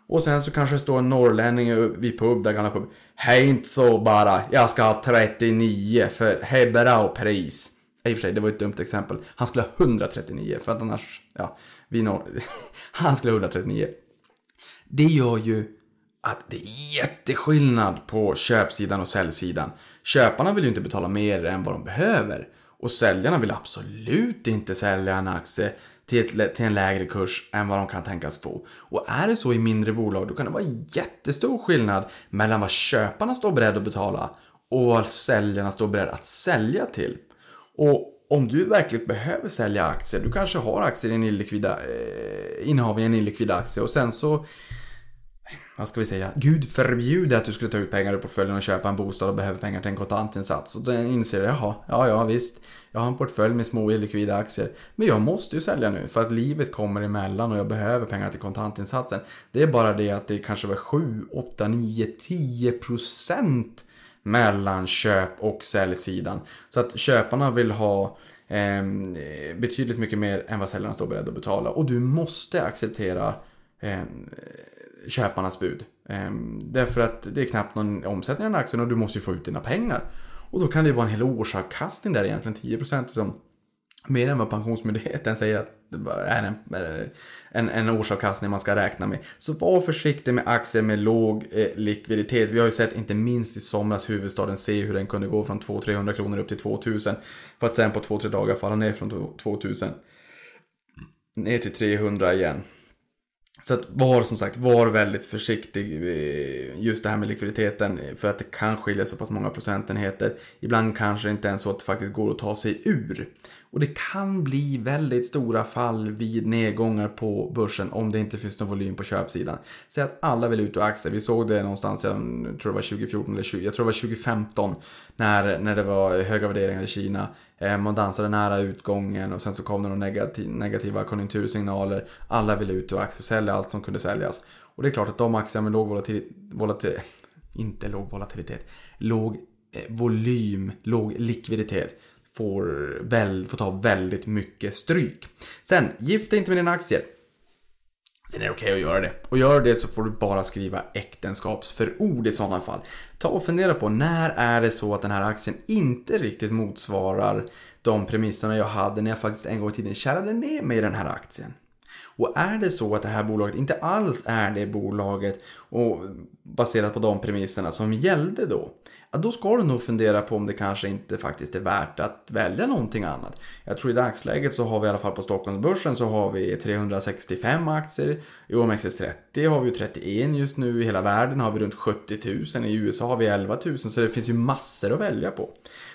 Och sen så kanske det står en norrlänning vid pub, där gamla pub. Hej inte så bara, jag ska ha 39 för hej bra pris. I och för sig, det var ett dumt exempel. Han skulle ha 139 för att annars, ja, vi norr... (laughs) Han skulle ha 139. Det gör ju att det är jätteskillnad på köpsidan och säljsidan. Köparna vill ju inte betala mer än vad de behöver. Och säljarna vill absolut inte sälja en aktie till, ett, till en lägre kurs än vad de kan tänkas få. Och är det så i mindre bolag då kan det vara jättestor skillnad mellan vad köparna står beredda att betala och vad säljarna står beredda att sälja till. Och om du verkligen behöver sälja aktier, du kanske har aktier i en illikvida, eh, innehav i en illikvid aktie och sen så vad ska vi säga, Gud förbjude att du skulle ta ut pengar ur portföljen och köpa en bostad och behöver pengar till en kontantinsats. Och då inser du, jaha, ja, ja visst, jag har en portfölj med små illikvida aktier. Men jag måste ju sälja nu för att livet kommer emellan och jag behöver pengar till kontantinsatsen. Det är bara det att det kanske var 7, 8, 9, 10 procent mellan köp och säljsidan. Så att köparna vill ha eh, betydligt mycket mer än vad säljarna står beredda att betala. Och du måste acceptera eh, köparnas bud. Ehm, därför att det är knappt någon omsättning i den aktien och du måste ju få ut dina pengar. Och då kan det ju vara en hel årsavkastning där egentligen, 10% som liksom. mer än vad Pensionsmyndigheten säger att det är en, en, en årsavkastning man ska räkna med. Så var försiktig med aktier med låg eh, likviditet. Vi har ju sett, inte minst i somras, huvudstaden se hur den kunde gå från 200-300 kronor upp till 2000. För att sen på 2-3 dagar falla ner från 2000 ner till 300 igen. Så att var som sagt, var väldigt försiktig eh, just det här med likviditeten för att det kan skilja så pass många procentenheter. Ibland kanske det inte ens så att det faktiskt går att ta sig ur. Och det kan bli väldigt stora fall vid nedgångar på börsen om det inte finns någon volym på köpsidan. Säg att alla vill ut ur aktier. Vi såg det någonstans, jag tror det var 2014 eller 20, jag tror det var 2015 när, när det var höga värderingar i Kina. Eh, man dansade nära utgången och sen så kom det några negativ, negativa konjunktursignaler. Alla ville ut ur aktier, sälja allt som kunde säljas. Och det är klart att de aktier med låg volatilitet, volatil, inte låg volatilitet, låg eh, volym, låg likviditet får, väl, får ta väldigt mycket stryk. Sen, gift dig inte med dina aktier. Sen är det okej okay att göra det. Och gör det så får du bara skriva äktenskapsförord i sådana fall. Ta och fundera på när är det så att den här aktien inte riktigt motsvarar de premisserna jag hade när jag faktiskt en gång i tiden kärrade ner mig i den här aktien. Och är det så att det här bolaget inte alls är det bolaget och baserat på de premisserna som gällde då, ja, då ska du nog fundera på om det kanske inte faktiskt är värt att välja någonting annat. Jag tror i dagsläget så har vi i alla fall på Stockholmsbörsen så har vi 365 aktier. I OMXS30 har vi 31 just nu. I hela världen har vi runt 70 000. I USA har vi 11 000. Så det finns ju massor att välja på.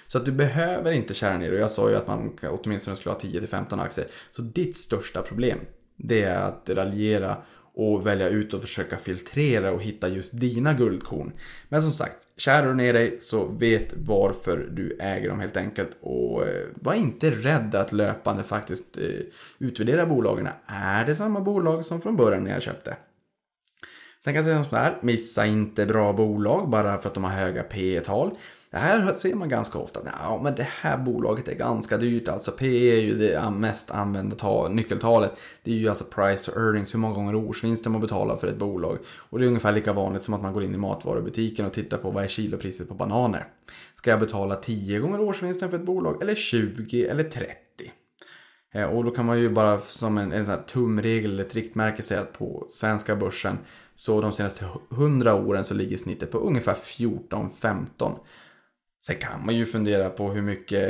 Så att du behöver inte kära ner. Och jag sa ju att man åtminstone skulle ha 10-15 aktier. Så ditt största problem det är att raljera och välja ut och försöka filtrera och hitta just dina guldkorn. Men som sagt, kär du ner dig så vet varför du äger dem helt enkelt. Och eh, var inte rädd att löpande faktiskt eh, utvärdera bolagen. Är det samma bolag som från början när jag köpte? Sen kan jag säga så här, missa inte bra bolag bara för att de har höga P tal det här ser man ganska ofta. Ja, men det här bolaget är ganska dyrt. Alltså P är ju det mest använda tal, nyckeltalet. Det är ju alltså price to earnings, hur många gånger årsvinsten man betalar för ett bolag. Och det är ungefär lika vanligt som att man går in i matvarubutiken och tittar på vad är kilopriset på bananer. Ska jag betala 10 gånger årsvinsten för ett bolag eller 20 eller 30? Eh, och då kan man ju bara som en, en sån här tumregel eller ett riktmärke säga att på svenska börsen så de senaste 100 åren så ligger snittet på ungefär 14-15. Sen kan man ju fundera på hur mycket,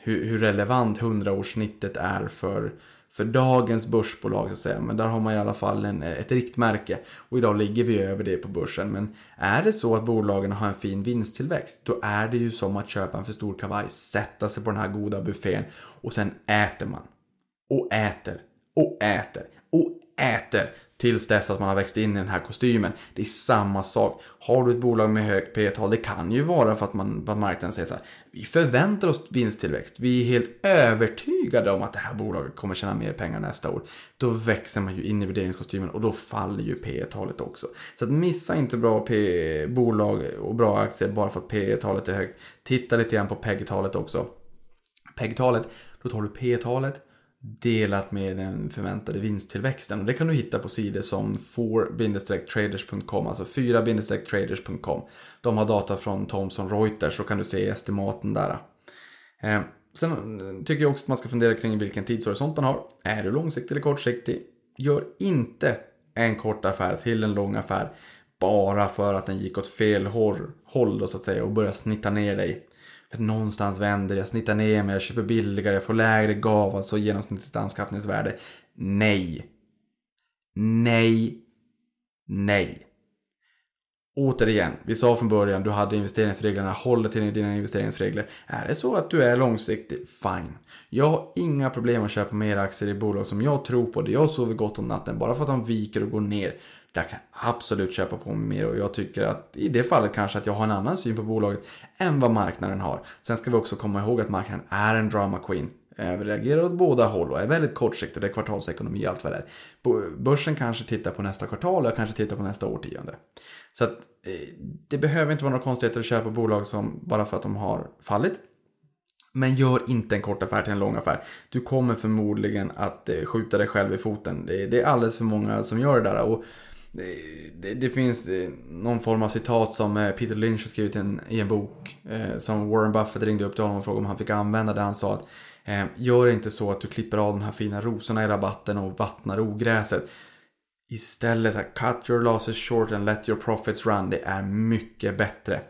hur, hur relevant 100-årssnittet är för, för dagens börsbolag så att säga. Men där har man i alla fall en, ett riktmärke. Och idag ligger vi över det på börsen. Men är det så att bolagen har en fin vinsttillväxt, då är det ju som att köpa en för stor kavaj, sätta sig på den här goda buffén och sen äter man. Och äter. Och äter. Och äter tills dess att man har växt in i den här kostymen. Det är samma sak. Har du ett bolag med högt P tal det kan ju vara för att, man, att marknaden säger så här, vi förväntar oss vinsttillväxt, vi är helt övertygade om att det här bolaget kommer tjäna mer pengar nästa år. Då växer man ju in i värderingskostymen och då faller ju P talet också. Så att missa inte bra P bolag och bra aktier bara för att P talet är högt. Titta lite grann på PEG-talet också. PEG-talet, då tar du P-talet delat med den förväntade vinsttillväxten. Och det kan du hitta på sidor som 4-traders.com, alltså 4-traders.com. De har data från Thomson Reuters, så kan du se estimaten där. Eh, sen tycker jag också att man ska fundera kring vilken tidshorisont man har. Är du långsiktig eller kortsiktig? Gör inte en kort affär till en lång affär bara för att den gick åt fel håll då, så att säga och började snitta ner dig. För någonstans vänder jag, snittar ner mig, jag köper billigare, jag får lägre gav, alltså genomsnittligt anskaffningsvärde. Nej. Nej. Nej. Återigen, vi sa från början, du hade investeringsreglerna, håll dig till dina investeringsregler. Är det så att du är långsiktig, fine. Jag har inga problem att köpa mer aktier i bolag som jag tror på, det jag sover gott om natten, bara för att de viker och går ner. Jag kan absolut köpa på mig mer och jag tycker att i det fallet kanske att jag har en annan syn på bolaget än vad marknaden har. Sen ska vi också komma ihåg att marknaden är en drama queen. Eh, vi reagerar åt båda håll och är väldigt kortsiktig. Det är kvartalsekonomi och allt vad det är. Börsen kanske tittar på nästa kvartal och jag kanske tittar på nästa årtionde. Så att eh, det behöver inte vara några konstigheter att köpa bolag som bara för att de har fallit. Men gör inte en kort affär till en lång affär. Du kommer förmodligen att eh, skjuta dig själv i foten. Det är alldeles för många som gör det där. Och det, det, finns eh, någon form av citat som eh, Peter Lynch har skrivit en, i en bok. Eh, som Warren Buffett ringde upp till honom och frågade om han fick använda det. Han sa att eh, gör inte så att du klipper av de här fina rosorna i rabatten och vattnar ogräset. Istället, cut your losses short and let your profits run. Det är mycket bättre.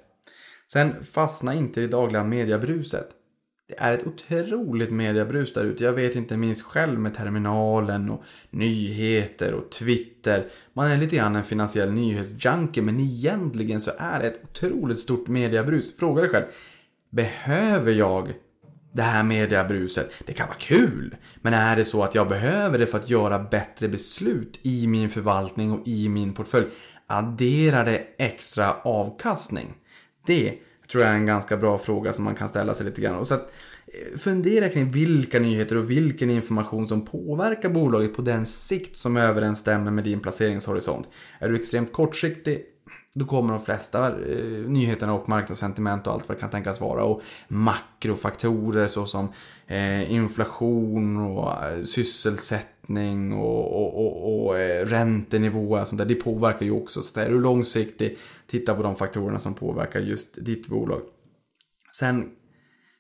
Sen fastna inte i det dagliga mediebruset. Det är ett otroligt mediebrus där ute. Jag vet inte minst själv med terminalen och nyheter och Twitter. Man är lite grann en finansiell nyhetsjunkie men egentligen så är det ett otroligt stort mediebrus. Fråga dig själv. Behöver jag det här mediebruset? Det kan vara kul. Men är det så att jag behöver det för att göra bättre beslut i min förvaltning och i min portfölj? Adderar det extra avkastning? Det tror jag är en ganska bra fråga som man kan ställa sig lite grann. Och så att, eh, fundera kring vilka nyheter och vilken information som påverkar bolaget på den sikt som överensstämmer med din placeringshorisont. Är du extremt kortsiktig, då kommer de flesta eh, nyheterna och marknadssentiment och allt vad det kan tänkas vara. Och makrofaktorer såsom eh, inflation och eh, sysselsättning och, och, och, och eh, räntenivåer och sånt där. Det påverkar ju också. Så är du långsiktig, titta på de faktorerna som påverkar just ditt bolag. Sen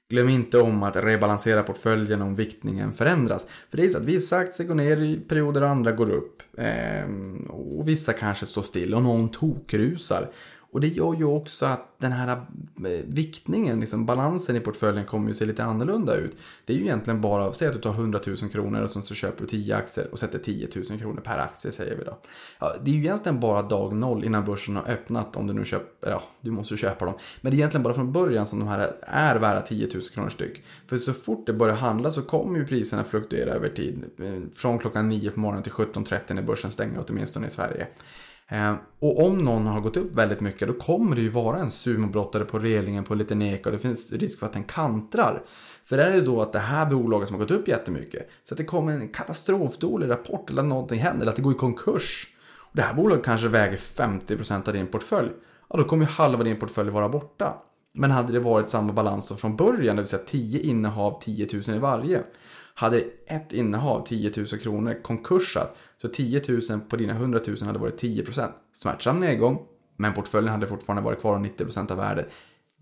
Glöm inte om att rebalansera portföljen om viktningen förändras. För det är så att vissa aktier går ner i perioder och andra går upp. Eh, och vissa kanske står still och någon tokrusar. Och det gör ju också att den här eh, viktningen, liksom balansen i portföljen kommer ju se lite annorlunda ut. Det är ju egentligen bara, säg att du tar 100 000 kronor och sen så köper du 10 aktier och sätter 10 000 kronor per aktie säger vi då. Ja, det är ju egentligen bara dag noll innan börsen har öppnat om du nu köper, ja du måste köpa dem. Men det är egentligen bara från början som de här är värda 10 000 kronor styck. För så fort det börjar handla så kommer ju priserna fluktuera över tid. Eh, från klockan 9 på morgonen till 17.30 när börsen stänger åtminstone i Sverige. Ehm, och om någon har gått upp väldigt mycket då kommer det ju vara en sumobrottare på relingen på lite nek och det finns risk för att den kantrar. För är det så att det här bolaget som har gått upp jättemycket så att det kommer en katastrofdålig rapport eller att någonting händer eller att det går i konkurs. Och det här bolaget kanske väger 50% av din portfölj. Ja, då kommer ju halva din portfölj vara borta. Men hade det varit samma balans som från början, det vill säga 10 innehav, 10 000 i varje. Hade ett innehav, 10 000 kronor, konkursat, så 10 000 på dina 100 000 hade varit 10%. Smärtsam nedgång, men portföljen hade fortfarande varit kvar 90% av värdet.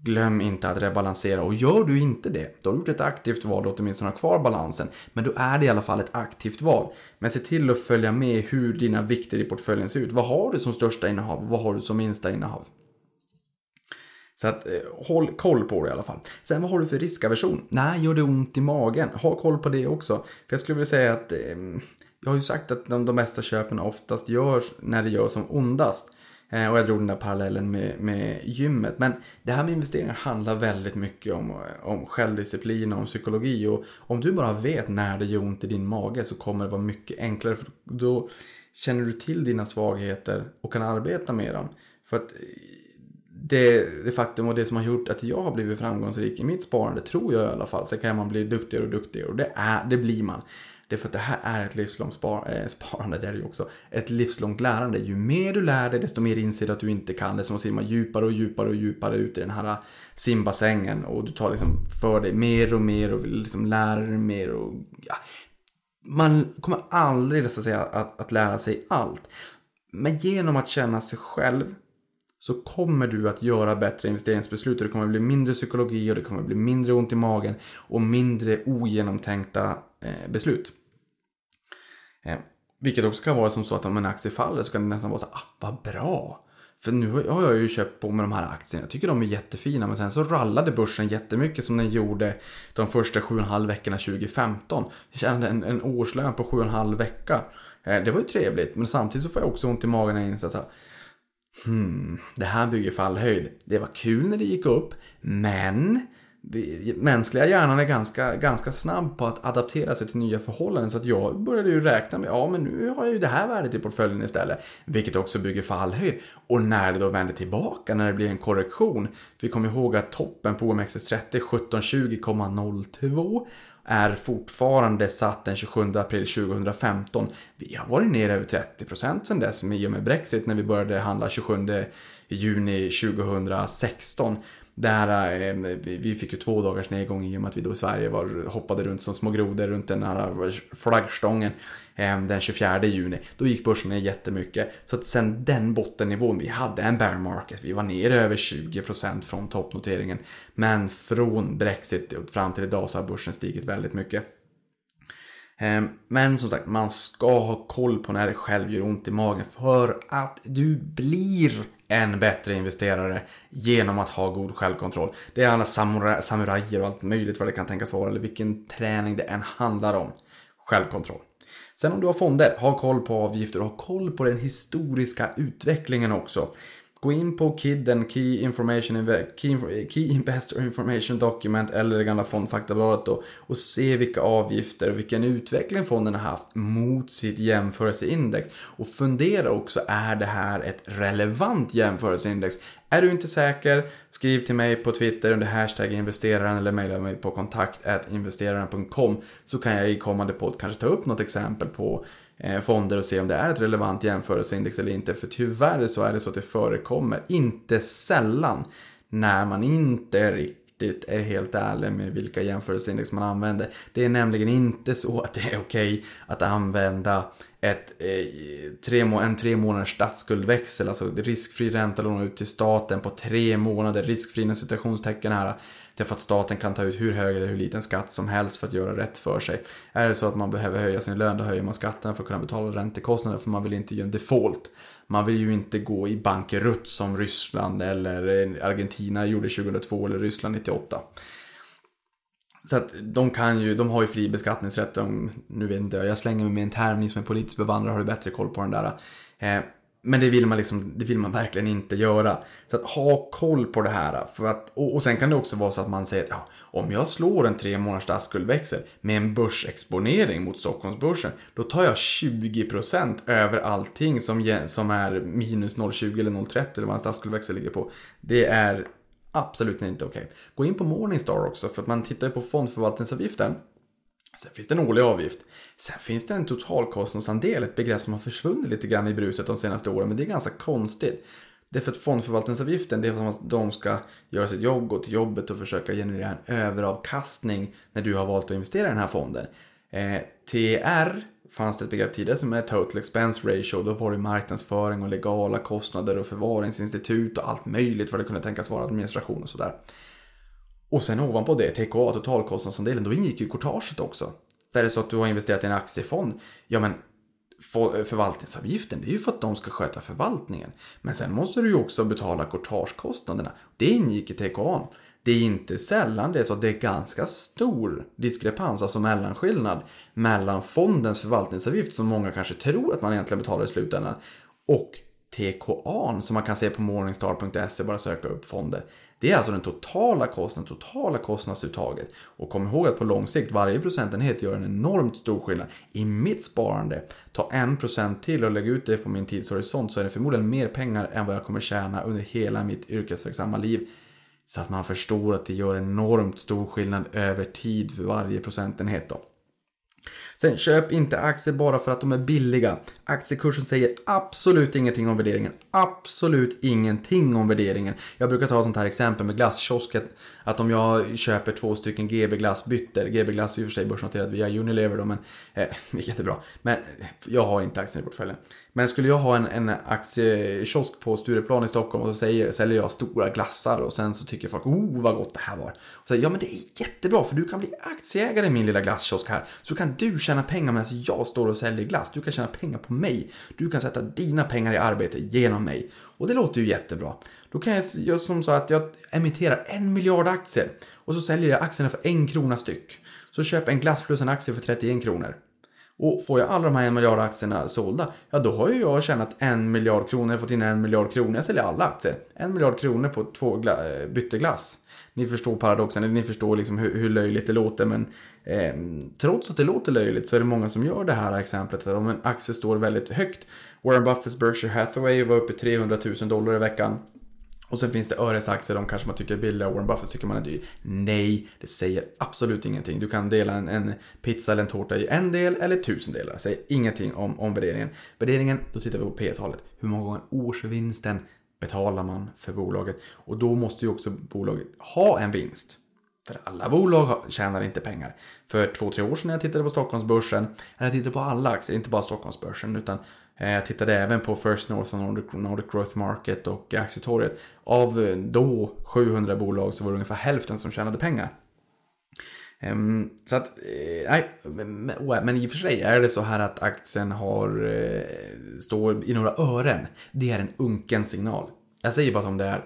Glöm inte att rebalansera och gör du inte det, då har du gjort ett aktivt val och åtminstone har kvar balansen. Men då är det i alla fall ett aktivt val. Men se till att följa med hur dina vikter i portföljen ser ut. Vad har du som största innehav? Vad har du som minsta innehav? Så att eh, håll koll på det i alla fall. Sen vad har du för riskaversion? Nej, gör det ont i magen? Ha koll på det också. För jag skulle vilja säga att eh, jag har ju sagt att de, de bästa köpen oftast görs när det gör som ondast. Eh, och jag drog den där parallellen med, med gymmet. Men det här med investeringar handlar väldigt mycket om, om självdisciplin och om psykologi. Och om du bara vet när det gör ont i din mage så kommer det vara mycket enklare. För då känner du till dina svagheter och kan arbeta med dem. För att eh, det, det faktum och det som har gjort att jag har blivit framgångsrik i mitt sparande tror jag i alla fall. Sen kan man bli duktigare och duktigare och det, är, det blir man. Det är för att det här är ett livslångt spar, eh, sparande, det är det ju också. Ett livslångt lärande. Ju mer du lär dig, desto mer inser du att du inte kan. Det är som att simma djupare och djupare och djupare ut i den här simbassängen. Och du tar liksom för dig mer och mer och vill liksom lära dig mer. Och, ja. Man kommer aldrig så att, säga, att, att lära sig allt. Men genom att känna sig själv så kommer du att göra bättre investeringsbeslut och det kommer bli mindre psykologi och det kommer bli mindre ont i magen och mindre ogenomtänkta eh, beslut. Eh, vilket också kan vara som så att om en aktie faller så kan det nästan vara så ah, vad bra. För nu har jag ju köpt på med de här aktierna. Jag tycker de är jättefina. Men sen så rallade börsen jättemycket som den gjorde de första 7,5 veckorna 2015. Jag tjänade en, en årslön på 7,5 vecka. Eh, det var ju trevligt. Men samtidigt så får jag också ont i magen när jag inser att Hmm, det här bygger fallhöjd. Det var kul när det gick upp, men vi, mänskliga hjärnan är ganska, ganska snabb på att adaptera sig till nya förhållanden. Så att jag började ju räkna med, ja men nu har jag ju det här värdet i portföljen istället. Vilket också bygger fallhöjd. Och när det då vänder tillbaka, när det blir en korrektion. Vi kommer ihåg att toppen på OMXS30 1720,02 är fortfarande satt den 27 april 2015. Vi har varit nere över 30% sedan dess i och med Brexit när vi började handla 27 juni 2016. Där eh, vi fick ju två dagars nedgång i och med att vi då i Sverige var, hoppade runt som små grodor runt den här flaggstången Ehm, den 24 juni. Då gick börsen ner jättemycket. Så att sen den bottennivån, vi hade en bear market, vi var ner över 20% från toppnoteringen. Men från Brexit fram till idag så har börsen stigit väldigt mycket. Ehm, men som sagt, man ska ha koll på när det själv gör ont i magen för att du blir en bättre investerare genom att ha god självkontroll. Det är alla samura samurajer och allt möjligt vad det kan tänkas vara eller vilken träning det än handlar om. Självkontroll. Sen om du har fonder, ha koll på avgifter och ha koll på den historiska utvecklingen också. Gå in på KIDen, Key, Information, Key, eh, Key Investor Information Document eller det gamla fondfaktabladet då och se vilka avgifter och vilken utveckling fonden har haft mot sitt jämförelseindex. Och fundera också, är det här ett relevant jämförelseindex? Är du inte säker? Skriv till mig på Twitter under hashtag investeraren eller mejla mig på kontakt investeraren.com så kan jag i kommande podd kanske ta upp något exempel på Eh, fonder och se om det är ett relevant jämförelseindex eller inte. För tyvärr så är det så att det förekommer, inte sällan, när man inte riktigt är helt ärlig med vilka jämförelseindex man använder. Det är nämligen inte så att det är okej att använda ett, eh, tre, en tre månaders statsskuldväxel, alltså riskfri ränta låna ut till staten på tre månader, riskfri inom citationstecken här Därför att staten kan ta ut hur hög eller hur liten skatt som helst för att göra rätt för sig. Är det så att man behöver höja sin lön, då höjer man skatten för att kunna betala räntekostnader. För man vill inte göra en default. Man vill ju inte gå i bankerutt som Ryssland eller eh, Argentina gjorde 2002 eller Ryssland 98. Så att de kan ju, de har ju fri beskattningsrätt. De, nu vet inte jag, jag slänger mig med en term, ni som är politiskt bevandrade har ju bättre koll på den där. Eh, men det vill man liksom, det vill man verkligen inte göra. Så att ha koll på det här. För att, och, och sen kan det också vara så att man säger, ja, om jag slår en tre månaders statsskuldväxel med en börsexponering mot Stockholmsbörsen, då tar jag 20% över allting som, som är minus 0,20 eller 0,30 eller vad en statsskuldväxel ligger på. Det är absolut inte okej. Okay. Gå in på Morningstar också, för att man tittar på fondförvaltningsavgiften. Sen finns det en årlig avgift. Sen finns det en totalkostnadsandel, ett begrepp som har försvunnit lite grann i bruset de senaste åren, men det är ganska konstigt. Därför att fondförvaltningsavgiften, det är för att de ska göra sitt jobb, gå till jobbet och försöka generera en överavkastning när du har valt att investera i den här fonden. Eh, TR fanns det ett begrepp tidigare som är Total Expense Ratio. Då var det marknadsföring och legala kostnader och förvaringsinstitut och allt möjligt vad det kunde tänkas vara, administration och sådär. Och sen ovanpå det, TKA, totalkostnadsandelen, då ingick ju courtaget också. Där är det så att du har investerat i en aktiefond, ja men förvaltningsavgiften, det är ju för att de ska sköta förvaltningen. Men sen måste du ju också betala courtagekostnaderna. Det ingick i TKA. Det är inte sällan det är så att det är ganska stor diskrepans, alltså mellanskillnad, mellan fondens förvaltningsavgift som många kanske tror att man egentligen betalar i slutändan och TKA som man kan se på morningstar.se, bara söka upp fonder. Det är alltså den totala kostnaden, totala kostnadsuttaget. Och kom ihåg att på lång sikt, varje procentenhet gör en enormt stor skillnad. I mitt sparande, ta en procent till och lägg ut det på min tidshorisont så är det förmodligen mer pengar än vad jag kommer tjäna under hela mitt yrkesverksamma liv. Så att man förstår att det gör enormt stor skillnad över tid för varje procentenhet då. Sen, köp inte aktier bara för att de är billiga. Aktiekursen säger absolut ingenting om värderingen. Absolut ingenting om värderingen. Jag brukar ta ett sånt här exempel med glasskiosken. Att om jag köper två stycken GB glassbytter. GB glass är i och för sig börsnoterat via Unilever då, men eh, (laughs) jättebra. Men jag har inte aktien i portföljen. Men skulle jag ha en, en aktiekiosk på Stureplan i Stockholm och så säger, säljer jag stora glassar och sen så tycker folk oh vad gott det här var. Och så, ja men det är jättebra för du kan bli aktieägare i min lilla glasskiosk här. Så kan du tjäna pengar medan jag står och säljer glass. Du kan tjäna pengar på mig. Du kan sätta dina pengar i arbete genom mig. Och det låter ju jättebra. Då kan jag göra som så att jag emitterar en miljard aktier och så säljer jag aktierna för en krona styck. Så köper en glass plus en aktie för 31 kronor. Och får jag alla de här en miljard aktierna sålda, ja då har ju jag tjänat en miljard kronor, fått in en miljard kronor, jag säljer alla aktier. En miljard kronor på två gla- eh, bytteglass. Ni förstår paradoxen, ni förstår liksom hur, hur löjligt det låter, men eh, trots att det låter löjligt så är det många som gör det här exemplet. Att om en aktie står väldigt högt, Warren Buffetts Berkshire Hathaway var uppe i 300 000 dollar i veckan. Och sen finns det öresaktier, de kanske man tycker är billiga, Warren Buffett tycker man är dyr. Nej, det säger absolut ingenting. Du kan dela en, en pizza eller en tårta i en del eller tusen delar. Det säger ingenting om, om värderingen. Värderingen, då tittar vi på P-talet. Hur många gånger årsvinsten betalar man för bolaget? Och då måste ju också bolaget ha en vinst. För alla bolag tjänar inte pengar. För två, tre år sedan när jag tittade på Stockholmsbörsen, eller jag tittade på alla aktier, inte bara Stockholmsbörsen, utan Eh, jag tittade även på First North och Nordic, Nordic Growth Market och Aktietorget. Av eh, då 700 bolag så var det ungefär hälften som tjänade pengar. Ehm, så att, eh, nej, oh, men i och för sig är det så här att aktien har, står i några ören. Det är en unken signal. Jag säger bara som det är.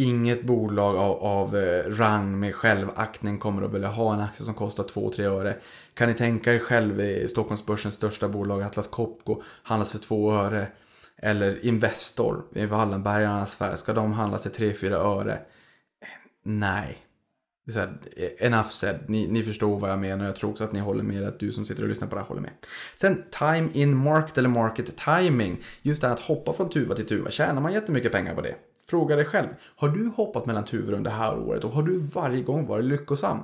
Inget bolag av, av eh, rang med självaktning kommer att vilja ha en aktie som kostar 2-3 öre. Kan ni tänka er själv i Stockholmsbörsens största bolag Atlas Copco handlas för 2 öre. Eller Investor i Wallenbergarnas affär, ska de handlas för 3-4 öre? Nej. Det är så här, eh, enough said. Ni, ni förstår vad jag menar. Jag tror också att ni håller med. Att du som sitter och lyssnar på det här håller med. Sen time in market eller market timing. Just det här att hoppa från tuva till tuva. Tjänar man jättemycket pengar på det? Fråga dig själv. Har du hoppat mellan tuvor under det här året och har du varje gång varit lyckosam?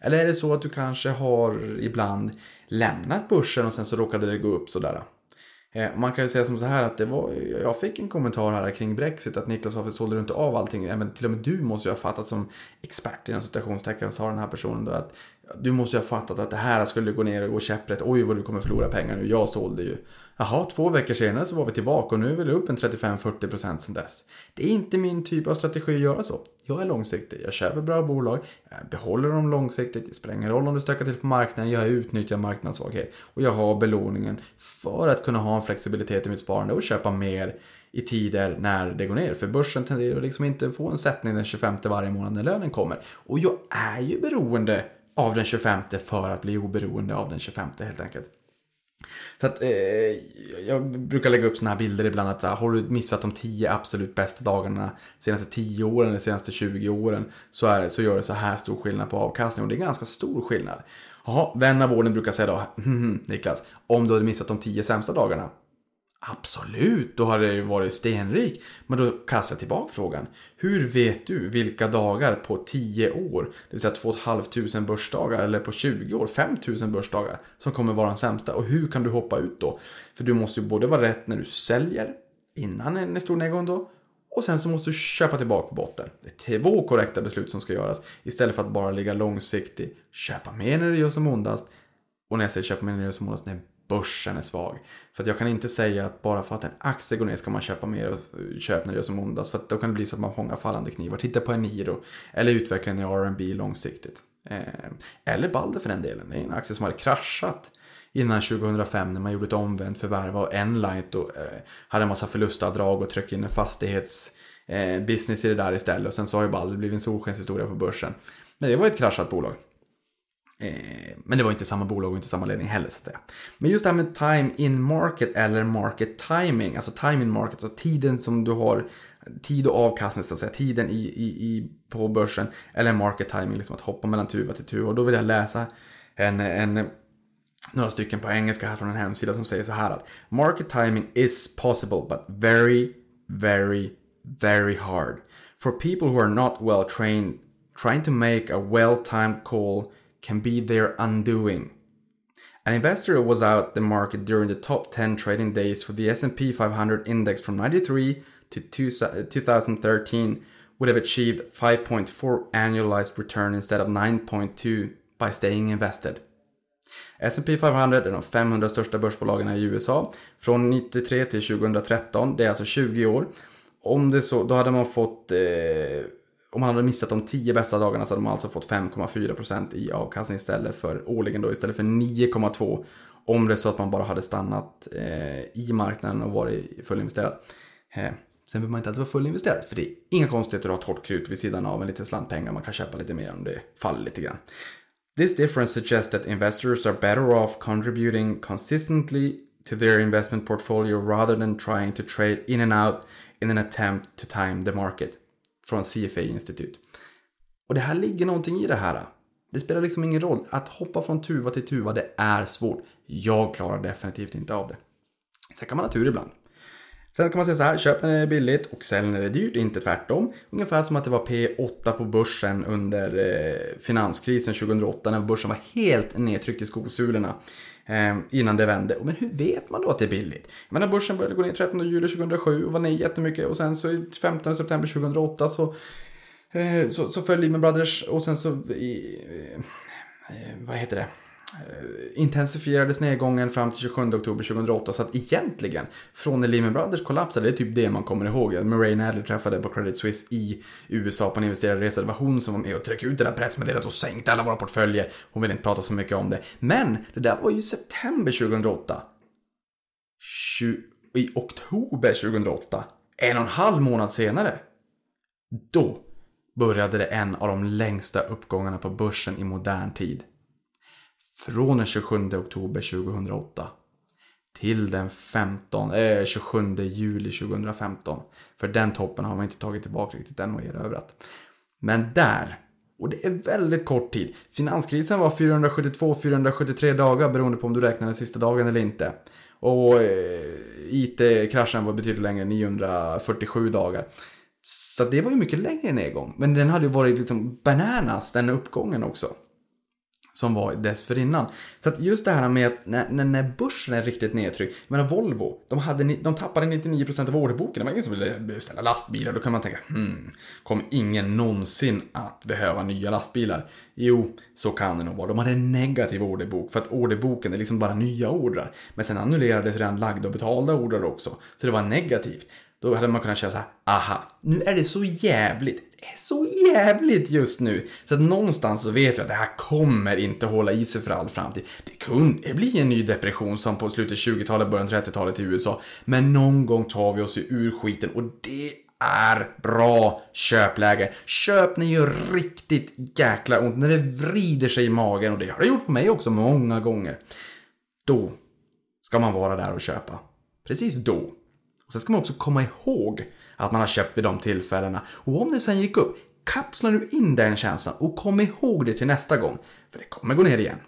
Eller är det så att du kanske har ibland lämnat börsen och sen så råkade det gå upp sådär? Eh, man kan ju säga som så här att det var, jag fick en kommentar här kring Brexit att Niklas varför sålde du inte av allting? Även till och med du måste ju ha fattat som expert inom citationstecken sa den här personen då att du måste ju ha fattat att det här skulle gå ner och gå käpprätt. Oj vad du kommer förlora pengar nu. Jag sålde ju. Jaha, två veckor senare så var vi tillbaka och nu är vi upp en 35-40% sen dess. Det är inte min typ av strategi att göra så. Jag är långsiktig, jag köper bra bolag, jag behåller dem långsiktigt, det spelar ingen roll om du stökar till på marknaden, jag utnyttjar marknadssvaghet. Och jag har belåningen för att kunna ha en flexibilitet i mitt sparande och köpa mer i tider när det går ner. För börsen tenderar att liksom inte få en sättning den 25 varje månad när lönen kommer. Och jag är ju beroende av den 25 för att bli oberoende av den 25 helt enkelt. Så att, eh, jag brukar lägga upp sådana här bilder ibland att har du missat de tio absolut bästa dagarna senaste 10 åren eller senaste 20 åren så, är så gör det så här stor skillnad på avkastning och det är ganska stor skillnad. Jaha, vän av ordning brukar säga då, hmm, hmm, hmm, Niklas, om du hade missat de tio sämsta dagarna, Absolut, då hade jag ju varit stenrik. Men då kastar jag tillbaka frågan. Hur vet du vilka dagar på 10 år, det vill säga 2 500 börsdagar, eller på 20 år, 5 000 börsdagar, som kommer vara de sämsta? Och hur kan du hoppa ut då? För du måste ju både vara rätt när du säljer, innan en stor nedgång då, Och sen så måste du köpa tillbaka på botten. Det är två korrekta beslut som ska göras. Istället för att bara ligga långsiktig. Köpa mer när det gör som ondast. Och när jag säger köpa mer när det gör som ondast, när börsen är svag. För att jag kan inte säga att bara för att en aktie går ner ska man köpa mer och köpa när det gör som ondast. För att då kan det bli så att man fångar fallande knivar. Titta på Eniro. Eller utvecklingen i R&B långsiktigt. Eh, eller Balder för den delen. Det är en aktie som hade kraschat innan 2005 när man gjorde ett omvänt förvärv av Enlight och eh, hade en massa förlustavdrag och tryckte in en fastighetsbusiness eh, i det där istället. Och sen så har ju Balder blivit en solskenshistoria på börsen. Men det var ett kraschat bolag. Eh, men det var inte samma bolag och inte samma ledning heller så att säga. Men just det här med time in market eller market timing, alltså time in market, alltså tiden som du har, tid och avkastning så att säga, tiden i, i, i, på börsen eller market timing, liksom att hoppa mellan tuva till tuva. Och då vill jag läsa en, en några stycken på engelska här från en hemsida som säger så här att Market timing is possible but very, very, very hard. For people who are not well trained, trying to make a well-timed call can be their undoing. An investor was out the market during the top 10 trading days for the S&P 500 index from 93 to 2013 would have achieved 5.4 annualized return instead of 9.2 by staying invested. S&P 500 är de 500 största börsbolagen i USA från 93 till 2013. Det är alltså 20 år. Om det så, då hade man fått, eh, om man hade missat de 10 bästa dagarna så hade man alltså fått 5,4% i avkastning istället för årligen då istället för 9,2 om det är så att man bara hade stannat eh, i marknaden och varit fullinvesterad. Eh, sen behöver man inte alltid vara fullinvesterad för det är inga konstigheter att ha torrt krut vid sidan av en liten slant pengar. Man kan köpa lite mer om det faller lite grann. This difference suggests that investors are better off contributing consistently to their investment portfolio rather than trying to trade in and out in an attempt to time the market. Från CFA Institute. Och det här ligger någonting i det här. Det spelar liksom ingen roll. Att hoppa från tuva till tuva, det är svårt. Jag klarar definitivt inte av det. Sen kan man ha tur ibland. Sen kan man säga så här, köp när det är billigt och sälj när det är dyrt, inte tvärtom. Ungefär som att det var P8 på börsen under eh, finanskrisen 2008 när börsen var helt nedtryckt i skosulorna. Eh, innan det vände. Men hur vet man då att det är billigt? Jag menar börsen började gå ner 13 juli 2007 och var ner jättemycket och sen så 15 september 2008 så, eh, så, så föll Lehman Brothers och sen så i, eh, vad heter det? Eh, intensifierades nedgången fram till 27 oktober 2008 så att egentligen från när Lehman Brothers kollapsade, det är typ det man kommer ihåg. Murray Adler träffade på Credit Suisse i USA på en investerarresa. Det var hon som var med och tryckte ut det där pressmeddelandet och sänkte alla våra portföljer. Hon vill inte prata så mycket om det. Men det där var ju september 2008. 20, I oktober 2008, en och en halv månad senare, då började det en av de längsta uppgångarna på börsen i modern tid från den 27 oktober 2008 till den 15, eh, 27 juli 2015. För den toppen har man inte tagit tillbaka riktigt än och erövrat. Men där, och det är väldigt kort tid. Finanskrisen var 472-473 dagar beroende på om du räknar den sista dagen eller inte. Och eh, IT-kraschen var betydligt längre, 947 dagar. Så det var ju mycket längre nedgång. Men den hade ju varit liksom bananas, den uppgången också som var dessförinnan. Så att just det här med att när, när, börsen är riktigt nedtryckt, jag menar Volvo, de, hade, de tappade 99% av orderboken, det var ingen som ville beställa lastbilar, då kan man tänka, hmm, kommer ingen någonsin att behöva nya lastbilar? Jo, så kan det nog vara. De hade en negativ orderbok, för att orderboken är liksom bara nya ordrar. Men sen annullerades redan lagda och betalda ordrar också, så det var negativt. Då hade man kunnat känna så här, aha, nu är det så jävligt. Är så jävligt just nu. Så att någonstans så vet jag att det här kommer inte hålla i sig för all framtid. Det kunde bli en ny depression som på slutet 20-talet, början 30-talet i USA. Men någon gång tar vi oss ur skiten och det är bra köpläge. Köp när det gör riktigt jäkla ont, när det vrider sig i magen och det har det gjort på mig också många gånger. Då ska man vara där och köpa. Precis då Sen ska man också komma ihåg att man har köpt vid de tillfällena. Och om det sen gick upp, kapsla nu in den känslan och kom ihåg det till nästa gång. För det kommer gå ner igen.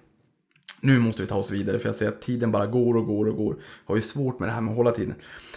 Nu måste vi ta oss vidare för jag ser att tiden bara går och går och går. Har ju svårt med det här med att hålla tiden.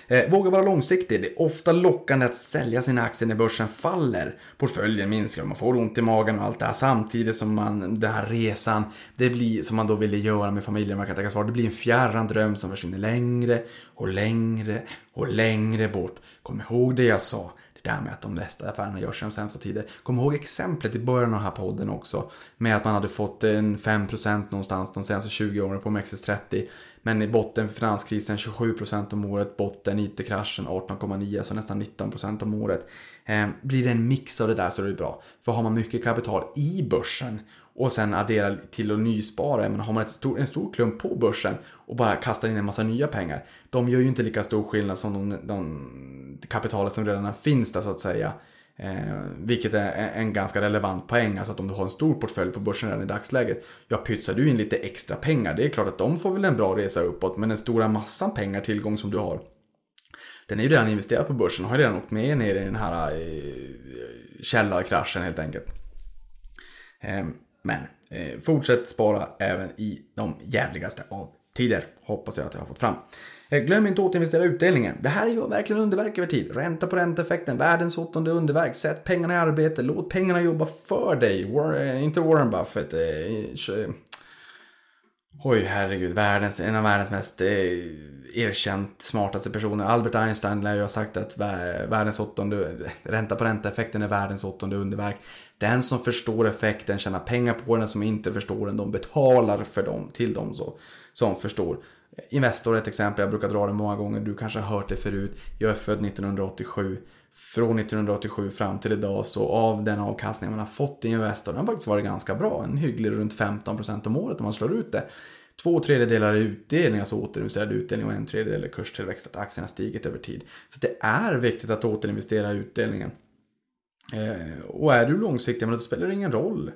Eh, våga vara långsiktig. Det är ofta lockande att sälja sina aktier när börsen faller. Portföljen minskar och man får ont i magen och allt det här samtidigt som man, den här resan, det blir som man då ville göra med familjen, man kan tänka svar. Det blir en fjärran dröm som försvinner längre och längre och längre bort. Kom ihåg det jag sa. Det damn att de bästa affärerna görs i de sämsta tider. Kom ihåg exemplet i början av den här podden också. Med att man hade fått en 5% någonstans de senaste 20 åren på OMXS30. Men i botten för finanskrisen 27% om året, botten IT-kraschen 18,9 så nästan 19% om året. Eh, blir det en mix av det där så är det bra. För har man mycket kapital i börsen och sen addera till att nyspara, men har man ett stor, en stor klump på börsen och bara kastar in en massa nya pengar. De gör ju inte lika stor skillnad som de, de kapitalet som redan finns där så att säga. Eh, vilket är en ganska relevant poäng. Alltså att om du har en stor portfölj på börsen redan i dagsläget. Ja, pytsar du in lite extra pengar. Det är klart att de får väl en bra resa uppåt. Men den stora massan pengar, tillgång som du har. Den är ju redan investerad på börsen och har redan åkt med ner i den här eh, källarkraschen helt enkelt. Eh, men eh, fortsätt spara även i de jävligaste av tider. Hoppas jag att jag har fått fram. Eh, glöm inte att återinvestera utdelningen. Det här gör verkligen underverk över tid. Ränta på ränta-effekten, världens åttonde underverk. Sätt pengarna i arbete, låt pengarna jobba för dig. War, eh, inte Warren Buffett. Eh, eh oj, herregud. Världens, en av världens mest eh, erkänt smartaste personer. Albert Einstein lär ju ha sagt att världens åttonde, (laughs) ränta på ränta-effekten är världens åttonde underverk. Den som förstår effekten tjänar pengar på den, som inte förstår den, de betalar för dem, till dem så, som förstår. Investor är ett exempel, jag brukar dra det många gånger, du kanske har hört det förut. Jag är född 1987. Från 1987 fram till idag så av den avkastning man har fått i Investor, den har faktiskt varit ganska bra. En hygglig runt 15% om året om man slår ut det. Två tredjedelar är utdelning, alltså återinvesterad utdelning och en tredjedel är kurstillväxt, att aktierna stigit över tid. Så det är viktigt att återinvestera utdelningen. Eh, och är du långsiktig, men då spelar det ingen roll.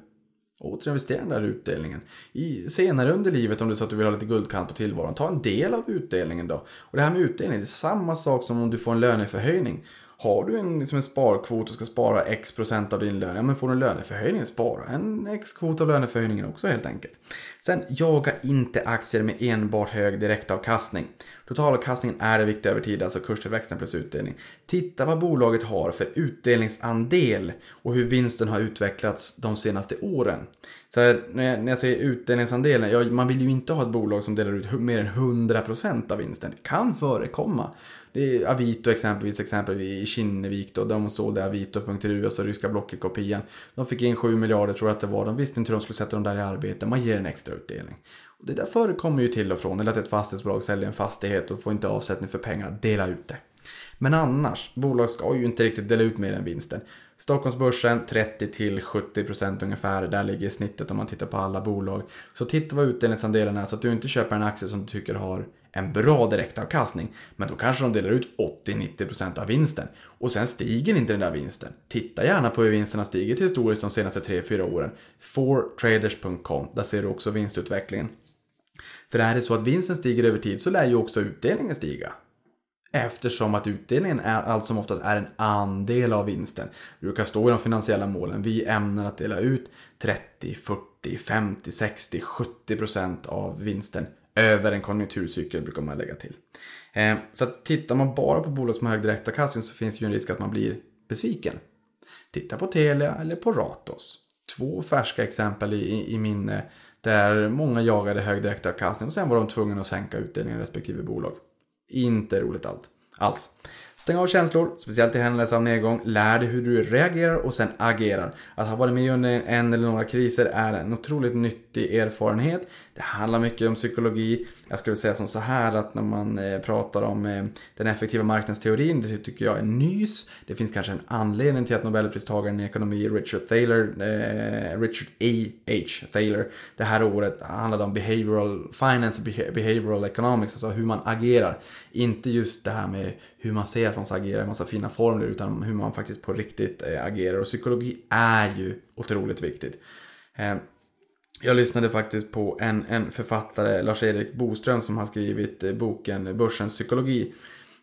Återinvestera den där utdelningen. I, senare under livet om det är så att du vill ha lite guldkant på tillvaron, ta en del av utdelningen då. Och det här med utdelning, det är samma sak som om du får en löneförhöjning. Har du en, liksom en sparkvot och ska spara x procent av din lön, ja men får du en löneförhöjning, spara en x kvot av löneförhöjningen också helt enkelt. Sen, jaga inte aktier med enbart hög direktavkastning. Totalavkastningen är det viktiga över tid, alltså kurstillväxten plus utdelning. Titta vad bolaget har för utdelningsandel och hur vinsten har utvecklats de senaste åren. Så här, när, jag, när jag säger utdelningsandelen, ja, man vill ju inte ha ett bolag som delar ut mer än 100% av vinsten. Det kan förekomma. Det är Avito exempelvis, exempel i Kinnevik då, de sålde Avito.ru, alltså ryska Blocket-kopian. De fick in 7 miljarder tror jag att det var, de visste inte hur de skulle sätta dem där i arbete, man ger en extra utdelning. Och det där förekommer ju till och från, eller att ett fastighetsbolag säljer en fastighet och får inte avsättning för pengarna, dela ut det. Men annars, bolag ska ju inte riktigt dela ut mer än vinsten. Stockholmsbörsen 30 till 70% ungefär, där ligger snittet om man tittar på alla bolag. Så titta vad utdelningsandelen är så att du inte köper en aktie som du tycker har en bra direktavkastning. Men då kanske de delar ut 80-90% av vinsten. Och sen stiger inte den där vinsten. Titta gärna på hur vinsten har stigit historiskt de senaste 3-4 åren. Fortraders.com, där ser du också vinstutvecklingen. För är det så att vinsten stiger över tid så lär ju också utdelningen stiga. Eftersom att utdelningen är, allt som oftast är en andel av vinsten. Det brukar stå i de finansiella målen. Vi ämnar att dela ut 30, 40, 50, 60, 70 procent av vinsten över en konjunkturcykel brukar man lägga till. Eh, så att tittar man bara på bolag som har hög direktavkastning så finns det ju en risk att man blir besviken. Titta på Telia eller på Ratos. Två färska exempel i, i minne där många jagade hög direktavkastning och sen var de tvungna att sänka utdelningen i respektive bolag. Inte roligt allt. Alls. Stäng av känslor, speciellt i händelse av nedgång. Lär dig hur du reagerar och sen agerar. Att ha varit med under en eller några kriser är en otroligt nyttig erfarenhet. Det handlar mycket om psykologi. Jag skulle säga som så här att när man eh, pratar om eh, den effektiva marknadsteorin, det tycker jag är nys. Det finns kanske en anledning till att Nobelpristagaren i ekonomi Richard Thaler, eh, Richard A. H. Thaler, det här året handlade om behavioral finance och behavioral economics, alltså hur man agerar. Inte just det här med hur man säger att man ska agera i massa fina formler, utan hur man faktiskt på riktigt eh, agerar. Och psykologi är ju otroligt viktigt. Jag lyssnade faktiskt på en, en författare, Lars-Erik Boström, som har skrivit eh, boken Börsens psykologi.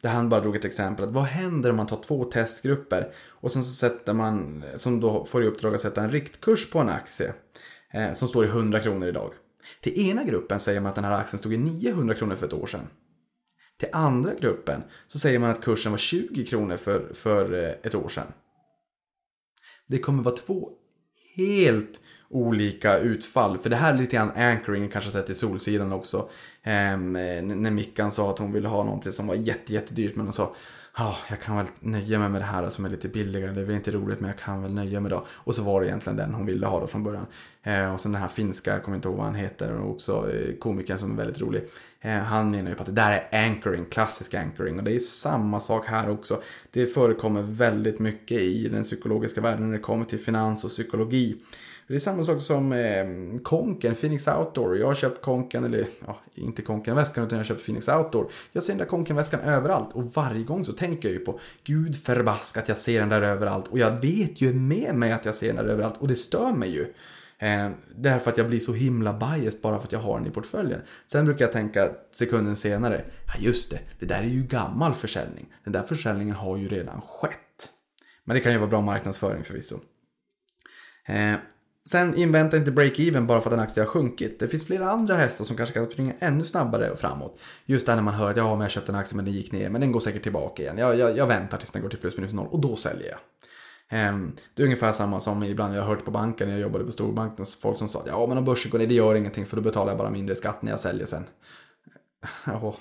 Där han bara drog ett exempel. Att vad händer om man tar två testgrupper och sen så sätter man, som då får i uppdrag att sätta en riktkurs på en aktie. Eh, som står i 100 kronor idag. Till ena gruppen säger man att den här aktien stod i 900 kronor för ett år sedan. Till andra gruppen så säger man att kursen var 20 kronor för, för eh, ett år sedan. Det kommer vara två helt olika utfall. För det här är lite grann anchoring, kanske sett i Solsidan också. Ehm, när Mickan sa att hon ville ha någonting som var jätte, jättedyrt men hon sa Oh, jag kan väl nöja mig med det här som är lite billigare. Det är väl inte roligt men jag kan väl nöja mig då. Och så var det egentligen den hon ville ha då från början. Eh, och sen den här finska, jag kommer inte ihåg vad han heter, och också eh, komikern som är väldigt rolig. Eh, han menar ju på att det där är anchoring, klassisk anchoring. Och det är samma sak här också. Det förekommer väldigt mycket i den psykologiska världen när det kommer till finans och psykologi. Det är samma sak som eh, Konken, Phoenix Outdoor. Jag har köpt Konken, eller ja, inte Konken-väskan utan jag har köpt Phoenix Outdoor. Jag ser den där Konken-väskan överallt och varje gång så tänker jag ju på Gud förbaskat jag ser den där överallt och jag vet ju med mig att jag ser den där överallt och det stör mig ju. Eh, därför att jag blir så himla biased bara för att jag har den i portföljen. Sen brukar jag tänka sekunden senare, ja just det, det där är ju gammal försäljning. Den där försäljningen har ju redan skett. Men det kan ju vara bra marknadsföring förvisso. Eh, Sen invänta inte break-even bara för att en aktie har sjunkit. Det finns flera andra hästar som kanske kan springa ännu snabbare framåt. Just där när man hör att ja, men jag köpte en aktie men den gick ner, men den går säkert tillbaka igen. Jag, jag, jag väntar tills den går till plus minus noll och då säljer jag. Ehm, det är ungefär samma som ibland jag har hört på banken när jag jobbade på storbanken. Folk som sa ja men om börsen går ner det gör ingenting för då betalar jag bara mindre skatt när jag säljer sen. (laughs)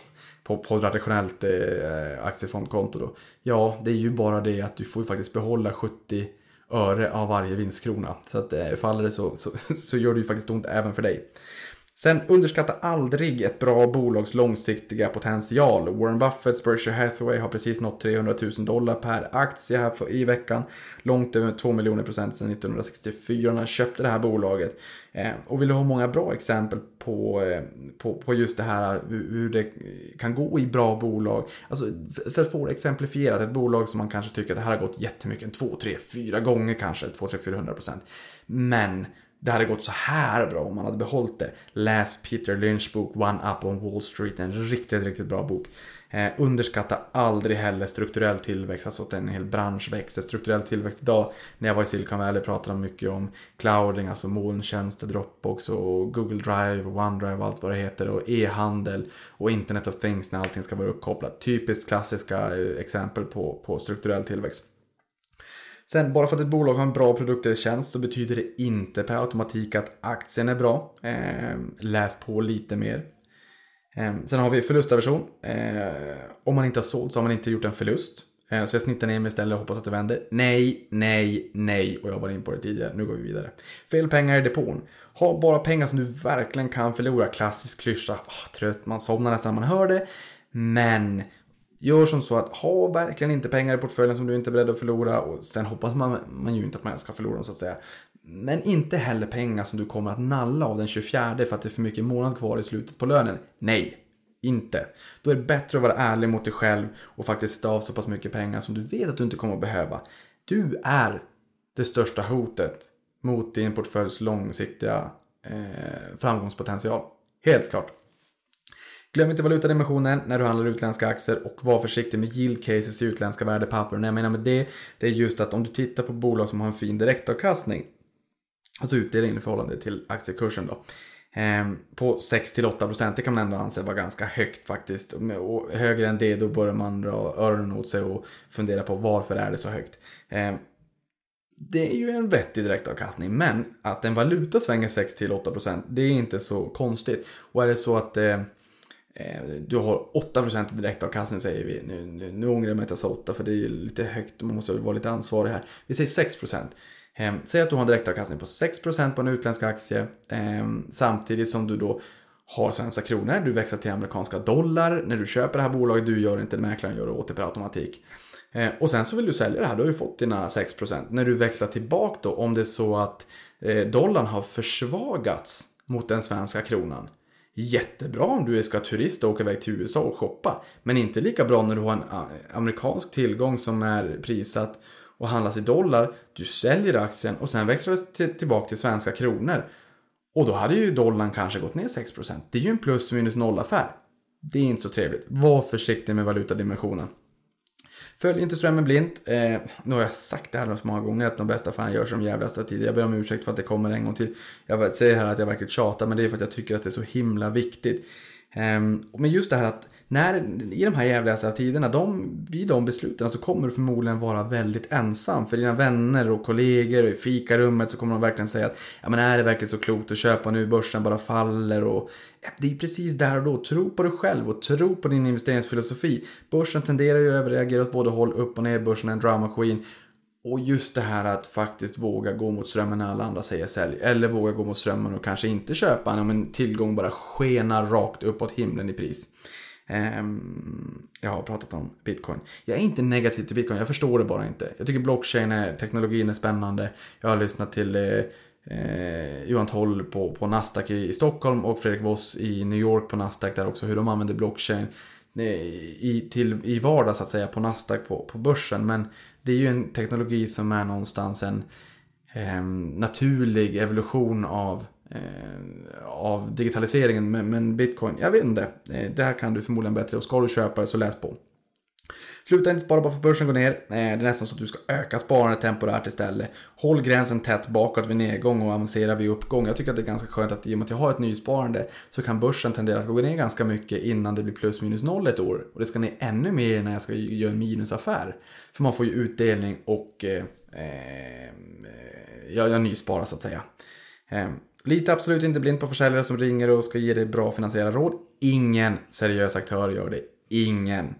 på, på ett traditionellt eh, aktiefondkonto då. Ja, det är ju bara det att du får ju faktiskt behålla 70 öre av varje vinstkrona. Så att eh, faller det så, så, så gör det ju faktiskt ont även för dig. Sen underskatta aldrig ett bra bolags långsiktiga potential. Warren Buffett, Berkshire Hathaway har precis nått 300 000 dollar per aktie här i veckan. Långt över 2 miljoner procent sedan 1964 när han köpte det här bolaget. Eh, och vill du ha många bra exempel på, eh, på, på just det här hur det kan gå i bra bolag. Alltså för att få det exemplifierat, ett bolag som man kanske tycker att det här har gått jättemycket, 2, 3, 4 gånger kanske, 2, 3, 400 procent. Men det hade gått så här bra om man hade behållit det. Läs Peter Lynch bok One Up on Wall Street, en riktigt, riktigt bra bok. Eh, underskatta aldrig heller strukturell tillväxt, alltså att en hel bransch växer. Strukturell tillväxt idag, när jag var i Silicon Valley pratade de mycket om clouding, alltså molntjänster, Dropbox och Google Drive och OneDrive och allt vad det heter och e-handel och Internet of Things när allting ska vara uppkopplat. Typiskt klassiska eh, exempel på, på strukturell tillväxt. Sen, bara för att ett bolag har en bra produkt eller tjänst så betyder det inte per automatik att aktien är bra. Eh, läs på lite mer. Eh, sen har vi förlustaversion. Eh, om man inte har sålt så har man inte gjort en förlust. Eh, så jag snittar ner mig istället och hoppas att det vänder. Nej, nej, nej. Och jag var in på det tidigare. Nu går vi vidare. Fel pengar i depån. Ha bara pengar som du verkligen kan förlora. Klassisk klyscha. Oh, trött, man somnar nästan när man hör det. Men Gör som så att ha verkligen inte pengar i portföljen som du inte är beredd att förlora och sen hoppas man, man ju inte att man ska förlora dem så att säga. Men inte heller pengar som du kommer att nalla av den 24 för att det är för mycket månad kvar i slutet på lönen. Nej, inte. Då är det bättre att vara ärlig mot dig själv och faktiskt sätta av så pass mycket pengar som du vet att du inte kommer att behöva. Du är det största hotet mot din portföljs långsiktiga eh, framgångspotential. Helt klart. Glöm inte valutadimensionen när du handlar utländska aktier och var försiktig med yield cases i utländska värdepapper. När jag menar med det, det är just att om du tittar på bolag som har en fin direktavkastning, alltså utdelning i förhållande till aktiekursen då, ehm, på 6-8%, det kan man ändå anse vara ganska högt faktiskt. Och högre än det, då börjar man dra öronen åt sig och fundera på varför är det så högt. Ehm, det är ju en vettig direktavkastning, men att en valuta svänger 6-8% det är inte så konstigt. Och är det så att Eh, Eh, du har 8% i direktavkastning säger vi. Nu, nu, nu ångrar jag mig att jag sa 8 för det är lite högt man måste vara lite ansvarig här. Vi säger 6%. Eh, säg att du har en direktavkastning på 6% på en utländsk aktie eh, samtidigt som du då har svenska kronor, du växlar till amerikanska dollar. När du köper det här bolaget, du gör inte, mäklaren gör det åt dig per automatik. Ehm, och sen så vill du sälja det här, du har ju fått dina 6%. När du växlar tillbaka då, om det är så att eh, dollarn har försvagats mot den svenska kronan jättebra om du ska turista och åka iväg till USA och shoppa. Men inte lika bra när du har en amerikansk tillgång som är prissatt och handlas i dollar. Du säljer aktien och sen växlar det tillbaka till svenska kronor. Och då hade ju dollarn kanske gått ner 6%. Det är ju en plus minus noll affär. Det är inte så trevligt. Var försiktig med valutadimensionen. Följ inte strömmen blint. Eh, nu har jag sagt det här så många gånger att de bästa fan gör som jävligaste tid. Jag ber om ursäkt för att det kommer en gång till. Jag säger här att jag verkligen tjatar men det är för att jag tycker att det är så himla viktigt. Eh, men just det här att när, i de här jävliga tiderna, de, vid de besluten så kommer du förmodligen vara väldigt ensam. För dina vänner och kollegor och i fikarummet så kommer de verkligen säga att ja, men är det verkligen så klokt att köpa nu, börsen bara faller och det är precis där och då. Tro på dig själv och tro på din investeringsfilosofi. Börsen tenderar ju att överreagera åt både håll, upp och ner. Börsen är en dramamaskin. Och just det här att faktiskt våga gå mot strömmen när alla andra säger sälj. Eller våga gå mot strömmen och kanske inte köpa när en tillgång bara skenar rakt uppåt himlen i pris. Ehm, jag har pratat om bitcoin. Jag är inte negativ till bitcoin, jag förstår det bara inte. Jag tycker blockchain är, teknologin är spännande. Jag har lyssnat till eh, eh Johan Toll på, på Nasdaq i, i, Stockholm och Fredrik Voss i New York på Nasdaq där också hur de använder blockchain eh, i, till, i vardag så att säga på Nasdaq på, på börsen. Men det är ju en teknologi som är någonstans en eh, naturlig evolution av, Eh, av digitaliseringen. Men, men, bitcoin, jag vet inte. Eh, det här kan du förmodligen bättre och ska du köpa det så läs på. Sluta inte spara bara för börsen går ner. Eh, det är nästan så att du ska öka sparandet temporärt istället. Håll gränsen tätt bakåt vid nedgång och avancera vid uppgång. Jag tycker att det är ganska skönt att i och med att jag har ett nysparande så kan börsen tendera att gå ner ganska mycket innan det blir plus minus noll ett år. Och det ska ner ännu mer när jag ska göra en minusaffär. För man får ju utdelning och eh, eh, jag, jag nysparar så att säga. Eh, Lita absolut inte blind på försäljare som ringer och ska ge dig bra finansiella råd. Ingen seriös aktör gör det. Ingen.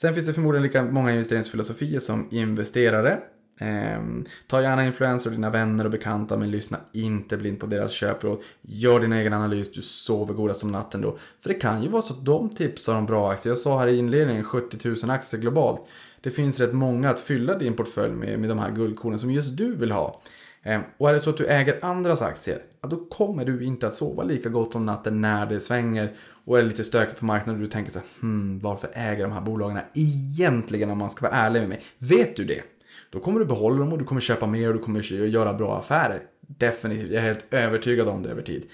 Sen finns det förmodligen lika många investeringsfilosofier som investerare. Eh, ta gärna influenser och dina vänner och bekanta men lyssna inte blint på deras köpråd. Gör din egen analys, du sover godast om natten då. För det kan ju vara så att de tipsar om bra aktier. Jag sa här i inledningen 70 000 aktier globalt. Det finns rätt många att fylla din portfölj med, med de här guldkornen som just du vill ha. Ehm, och är det så att du äger andras aktier, ja, då kommer du inte att sova lika gott om natten när det svänger och är lite stökigt på marknaden och du tänker så här, hmm, varför äger de här bolagen egentligen om man ska vara ärlig med mig? Vet du det? Då kommer du behålla dem och du kommer köpa mer och du kommer göra bra affärer. Definitivt, jag är helt övertygad om det över tid.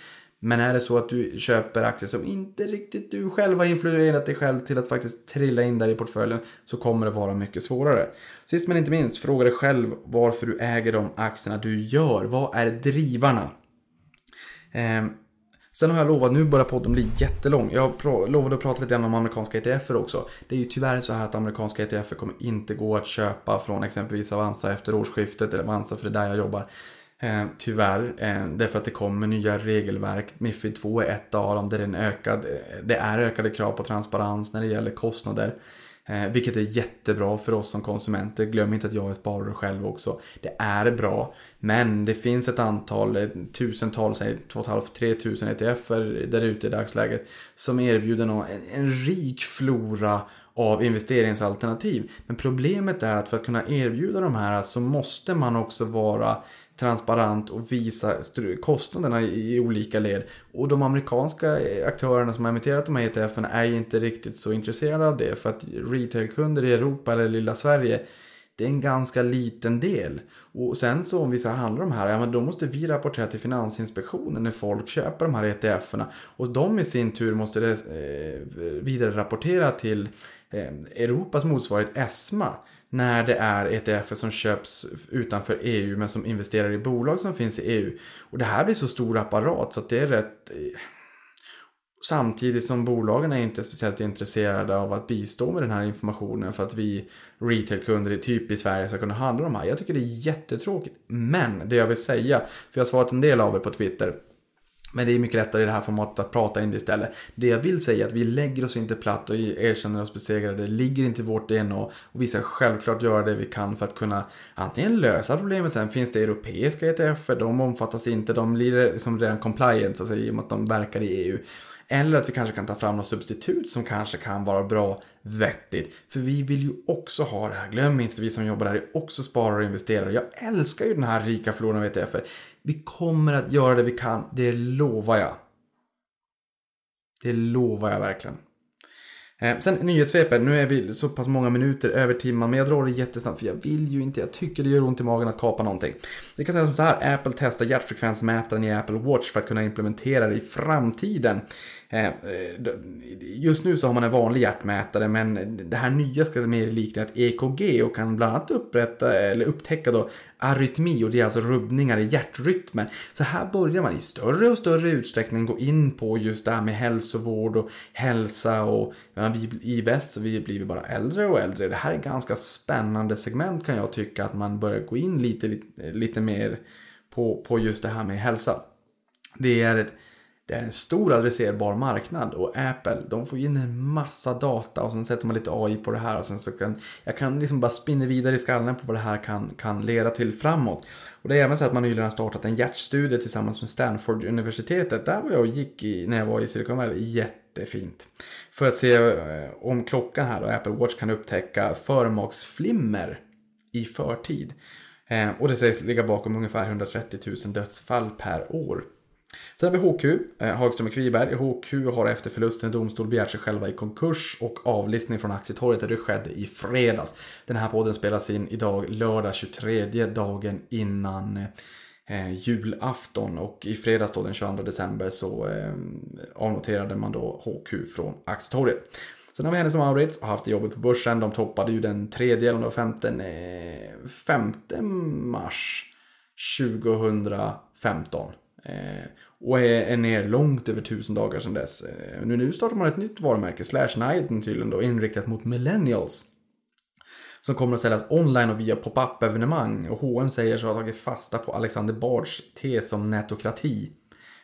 Men är det så att du köper aktier som inte riktigt du själv har influerat dig själv till att faktiskt trilla in där i portföljen så kommer det vara mycket svårare. Sist men inte minst, fråga dig själv varför du äger de aktierna du gör. Vad är drivarna? Eh, sen har jag lovat, nu börjar podden bli jättelång. Jag lovade att prata lite grann om amerikanska ETFer också. Det är ju tyvärr så här att amerikanska ETFer kommer inte gå att köpa från exempelvis Avanza efter årsskiftet, eller Avanza för det är där jag jobbar. Eh, tyvärr, eh, därför att det kommer nya regelverk. Mifid 2 är ett av dem där det är, en ökad, eh, det är ökade krav på transparens när det gäller kostnader. Eh, vilket är jättebra för oss som konsumenter. Glöm inte att jag är sparare själv också. Det är bra. Men det finns ett antal, eh, tusentals, 2,5-3 tusen ETFer där ute i dagsläget. Som erbjuder en, en rik flora av investeringsalternativ. Men problemet är att för att kunna erbjuda de här så måste man också vara transparent och visa kostnaderna i olika led. Och de amerikanska aktörerna som har emitterat de här ETFen är ju inte riktigt så intresserade av det. För att retailkunder i Europa eller lilla Sverige det är en ganska liten del. Och sen så om vi ska handla de här, ja men då måste vi rapportera till Finansinspektionen när folk köper de här ETFerna. Och de i sin tur måste eh, vidare rapportera till eh, Europas motsvarighet ESMA när det är ETF som köps utanför EU men som investerar i bolag som finns i EU. Och det här blir så stor apparat så att det är rätt... Eh, samtidigt som bolagen är inte speciellt intresserade av att bistå med den här informationen för att vi retailkunder typ i Sverige ska kunna handla de här. Jag tycker det är jättetråkigt. Men det jag vill säga, för jag har svarat en del av er på Twitter men det är mycket lättare i det här formatet att prata in det istället. Det jag vill säga är att vi lägger oss inte platt och erkänner oss besegrade. Det ligger inte i vårt DNA och vi ska självklart göra det vi kan för att kunna antingen lösa problemet. Sen finns det europeiska ETF, de omfattas inte, de blir liksom redan compliant alltså, i och med att de verkar i EU. Eller att vi kanske kan ta fram något substitut som kanske kan vara bra, vettigt. För vi vill ju också ha det här. Glöm inte att vi som jobbar här är också sparare och investerare. Jag älskar ju den här rika floran av ETFer. Vi kommer att göra det vi kan, det lovar jag. Det lovar jag verkligen. Eh, sen nyhetssvepet, nu är vi så pass många minuter över timman, men jag drar det jättesnabbt för jag vill ju inte, jag tycker det gör ont i magen att kapa någonting. Vi kan säga som så här, Apple testar hjärtfrekvensmätaren i Apple Watch för att kunna implementera det i framtiden. Eh, eh, just nu så har man en vanlig hjärtmätare men det här nya ska mer likna ett EKG och kan bland annat upprätta, eller upptäcka då arytmi och det är alltså rubbningar i hjärtrytmen. Så här börjar man i större och större utsträckning gå in på just det här med hälsovård och hälsa och vi i väst så vi blir bara äldre och äldre. Det här är ett ganska spännande segment kan jag tycka att man börjar gå in lite, lite, lite mer på, på just det här med hälsa. Det är ett det är en stor adresserbar marknad och Apple de får in en massa data och sen sätter man lite AI på det här och sen så kan jag kan liksom bara spinna vidare i skallen på vad det här kan, kan leda till framåt. Och det är även så att man nyligen har startat en hjärtstudie tillsammans med Stanford-universitetet. Där var jag och gick i, när jag var i Silicon Valley. Jättefint. För att se eh, om klockan här och Apple Watch kan upptäcka förmaksflimmer i förtid. Eh, och det sägs ligga bakom ungefär 130 000 dödsfall per år. Sen har vi HQ, eh, Hagström och Kviberg. HQ har efter förlusten i domstol begärt sig själva i konkurs och avlistning från aktietorget där det skedde i fredags. Den här podden spelas in idag lördag 23 dagen innan eh, julafton och i fredags då den 22 december så eh, avnoterade man då HQ från aktietorget. Sen har vi Hennes som Mauritz, har haft det jobbet på börsen. De toppade ju den tredje eller femte, eh, femte mars 2015. Eh, och är, är ner långt över tusen dagar sedan dess. Eh, nu, nu startar man ett nytt varumärke, Slash Nighten tydligen då, inriktat mot millennials. Som kommer att säljas online och via pop-up evenemang. Och H&M säger sig ha tagit fasta på Alexander Bards tes om netokrati.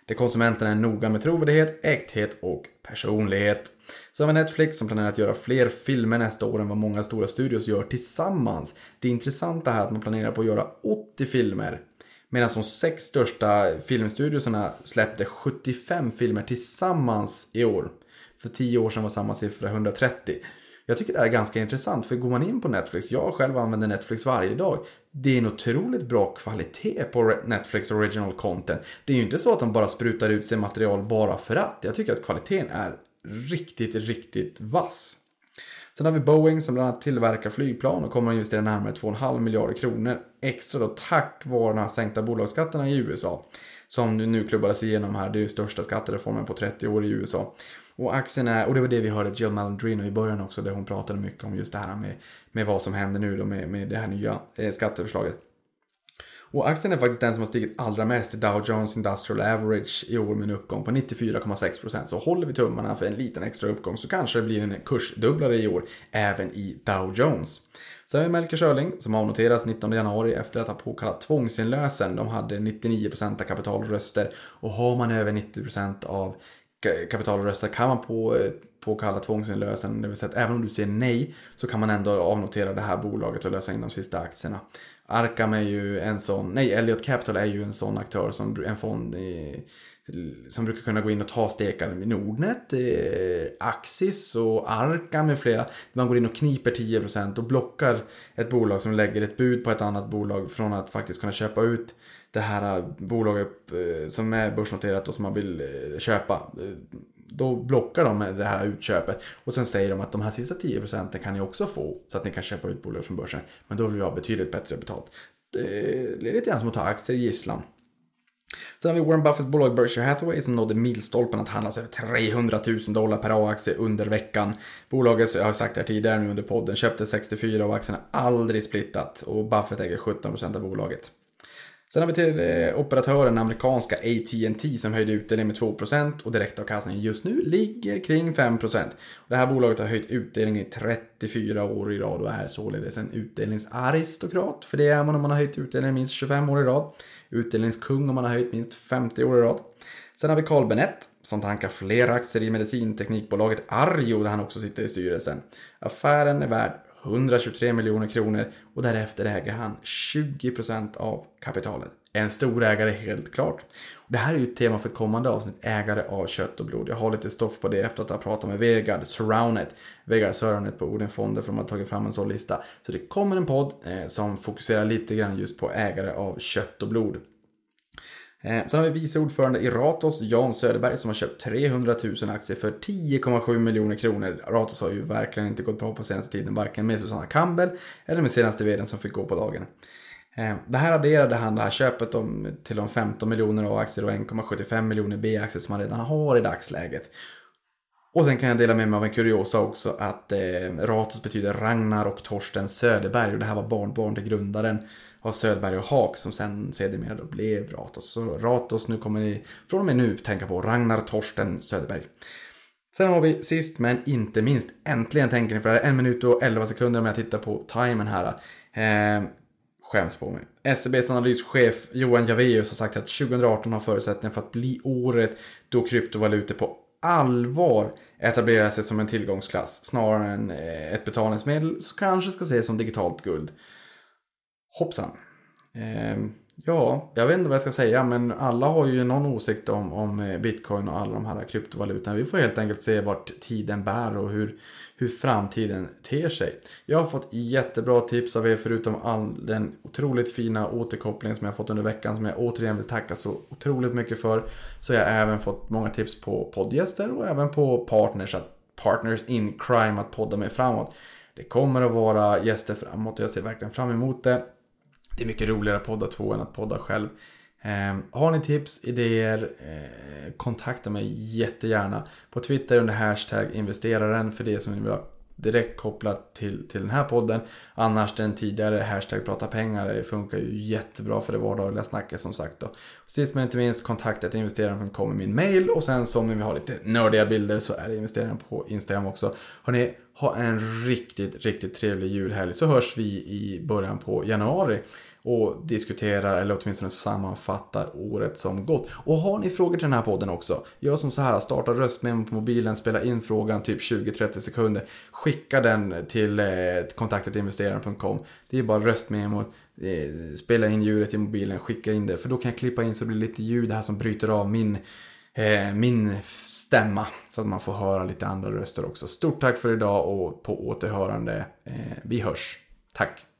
Där konsumenterna är noga med trovärdighet, äkthet och personlighet. Så har vi Netflix som planerar att göra fler filmer nästa år än vad många stora studios gör tillsammans. Det intressanta här är att man planerar på att göra 80 filmer. Medan de sex största filmstudiosarna släppte 75 filmer tillsammans i år. För 10 år sedan var samma siffra 130. Jag tycker det är ganska intressant för går man in på Netflix, jag själv använder Netflix varje dag. Det är en otroligt bra kvalitet på Netflix original content. Det är ju inte så att de bara sprutar ut sig material bara för att. Jag tycker att kvaliteten är riktigt, riktigt vass. Sen har vi Boeing som bland annat tillverkar flygplan och kommer att investera närmare 2,5 miljarder kronor extra då tack vare de här sänkta bolagsskatterna i USA. Som nu klubbades igenom här, det är ju största skattereformen på 30 år i USA. Och aktien är, och det var det vi hörde Jill Malandrino i början också, där hon pratade mycket om just det här med, med vad som händer nu då med, med det här nya eh, skatteförslaget. Och aktien är faktiskt den som har stigit allra mest i Dow Jones Industrial Average i år med en uppgång på 94,6%. Så håller vi tummarna för en liten extra uppgång så kanske det blir en kursdubblare i år även i Dow Jones. Sen har vi Melker Schörling som avnoteras 19 januari efter att ha påkallat tvångsinlösen. De hade 99% av kapitalröster och har man över 90% av kapitalröster kan man på, eh, påkalla tvångsinlösen. Det vill säga att även om du säger nej så kan man ändå avnotera det här bolaget och lösa in de sista aktierna. Arkham är ju en sån, nej Elliot Capital är ju en sån aktör som en fond i, som brukar kunna gå in och ta stekar med Nordnet, eh, Axis och Arka med flera. Man går in och kniper 10% och blockar ett bolag som lägger ett bud på ett annat bolag från att faktiskt kunna köpa ut det här eh, bolaget eh, som är börsnoterat och som man vill eh, köpa eh, då blockar de det här utköpet och sen säger de att de här sista 10 procenten kan ni också få så att ni kan köpa ut bolag från börsen. Men då vill vi ha betydligt bättre betalt. Det är lite grann som att ta aktier i gisslan. Sen har vi Warren Buffetts bolag Berkshire Hathaway som nådde milstolpen att handlas över 300 000 dollar per A-aktie under veckan. Bolaget, jag har sagt det här tidigare nu under podden, köpte 64 av aktierna, aldrig splittat och Buffett äger 17% av bolaget. Sen har vi till eh, operatören amerikanska AT&T som höjde utdelningen med 2% och direktavkastningen just nu ligger kring 5%. Det här bolaget har höjt utdelningen i 34 år i rad och är således en utdelningsaristokrat. För det är man om man har höjt utdelningen minst 25 år i rad. Utdelningskung om man har höjt minst 50 år i rad. Sen har vi Carl Benett som tankar fler aktier i medicinteknikbolaget Arjo där han också sitter i styrelsen. Affären är värd 123 miljoner kronor och därefter äger han 20% av kapitalet. En stor ägare helt klart. Det här är ju ett tema för kommande avsnitt, ägare av kött och blod. Jag har lite stoff på det efter att ha pratat med Vegard Surrounded. Vegard Surrounded på Orden Fonder för de har tagit fram en sån lista. Så det kommer en podd eh, som fokuserar lite grann just på ägare av kött och blod. Eh, sen har vi vice ordförande i Ratos, Jan Söderberg, som har köpt 300 000 aktier för 10,7 miljoner kronor. Ratos har ju verkligen inte gått bra på senaste tiden, varken med Susanna Campbell eller med senaste vdn som fick gå på dagen. Eh, det här adderade han det här köpet om, till de 15 miljoner A-aktier och 1,75 miljoner B-aktier som han redan har i dagsläget. Och sen kan jag dela med mig av en kuriosa också att eh, Ratos betyder Ragnar och Torsten Söderberg och det här var barnbarn till grundaren av Söderberg och Haak som sen sedermera då blev Ratos. Så Ratos, nu kommer ni från och med nu tänka på Ragnar Torsten Söderberg. Sen har vi sist men inte minst, äntligen tänker ni för det här är en minut och 11 sekunder om jag tittar på timern här. Eh, skäms på mig. SCBs analyschef Johan Javeus har sagt att 2018 har förutsättningar för att bli året då kryptovalutor på allvar etablerar sig som en tillgångsklass snarare än eh, ett betalningsmedel som kanske ska ses som digitalt guld. Hoppsan. Eh, ja, jag vet inte vad jag ska säga men alla har ju någon åsikt om, om eh, bitcoin och alla de här kryptovalutorna. Vi får helt enkelt se vart tiden bär och hur, hur framtiden ter sig. Jag har fått jättebra tips av er förutom all den otroligt fina återkoppling som jag fått under veckan som jag återigen vill tacka så otroligt mycket för. Så jag har även fått många tips på poddgäster och även på partners, att partners in crime att podda mig framåt. Det kommer att vara gäster framåt och jag ser verkligen fram emot det. Det är mycket roligare att podda två än att podda själv. Eh, har ni tips, idéer, eh, kontakta mig jättegärna på Twitter under hashtag investeraren för det som ni vill ha direkt kopplat till, till den här podden. Annars den tidigare hashtag prata pengar det funkar ju jättebra för det vardagliga snacket som sagt. Då. Sist men inte minst kontaktet investeraren.com i min mail och sen som vi har lite nördiga bilder så är det investeraren på Instagram också. Hörrni, ha en riktigt, riktigt trevlig julhelg så hörs vi i början på januari och diskuterar eller åtminstone sammanfattar året som gått. Och har ni frågor till den här podden också, gör som så här, starta röstmemo på mobilen, spela in frågan typ 20-30 sekunder, skicka den till eh, kontaktetinvesteraren.com. Det är bara röstmemo, eh, spela in ljudet i mobilen, skicka in det, för då kan jag klippa in så det blir lite ljud här som bryter av min eh, min stämma så att man får höra lite andra röster också. Stort tack för idag och på återhörande. Eh, vi hörs. Tack!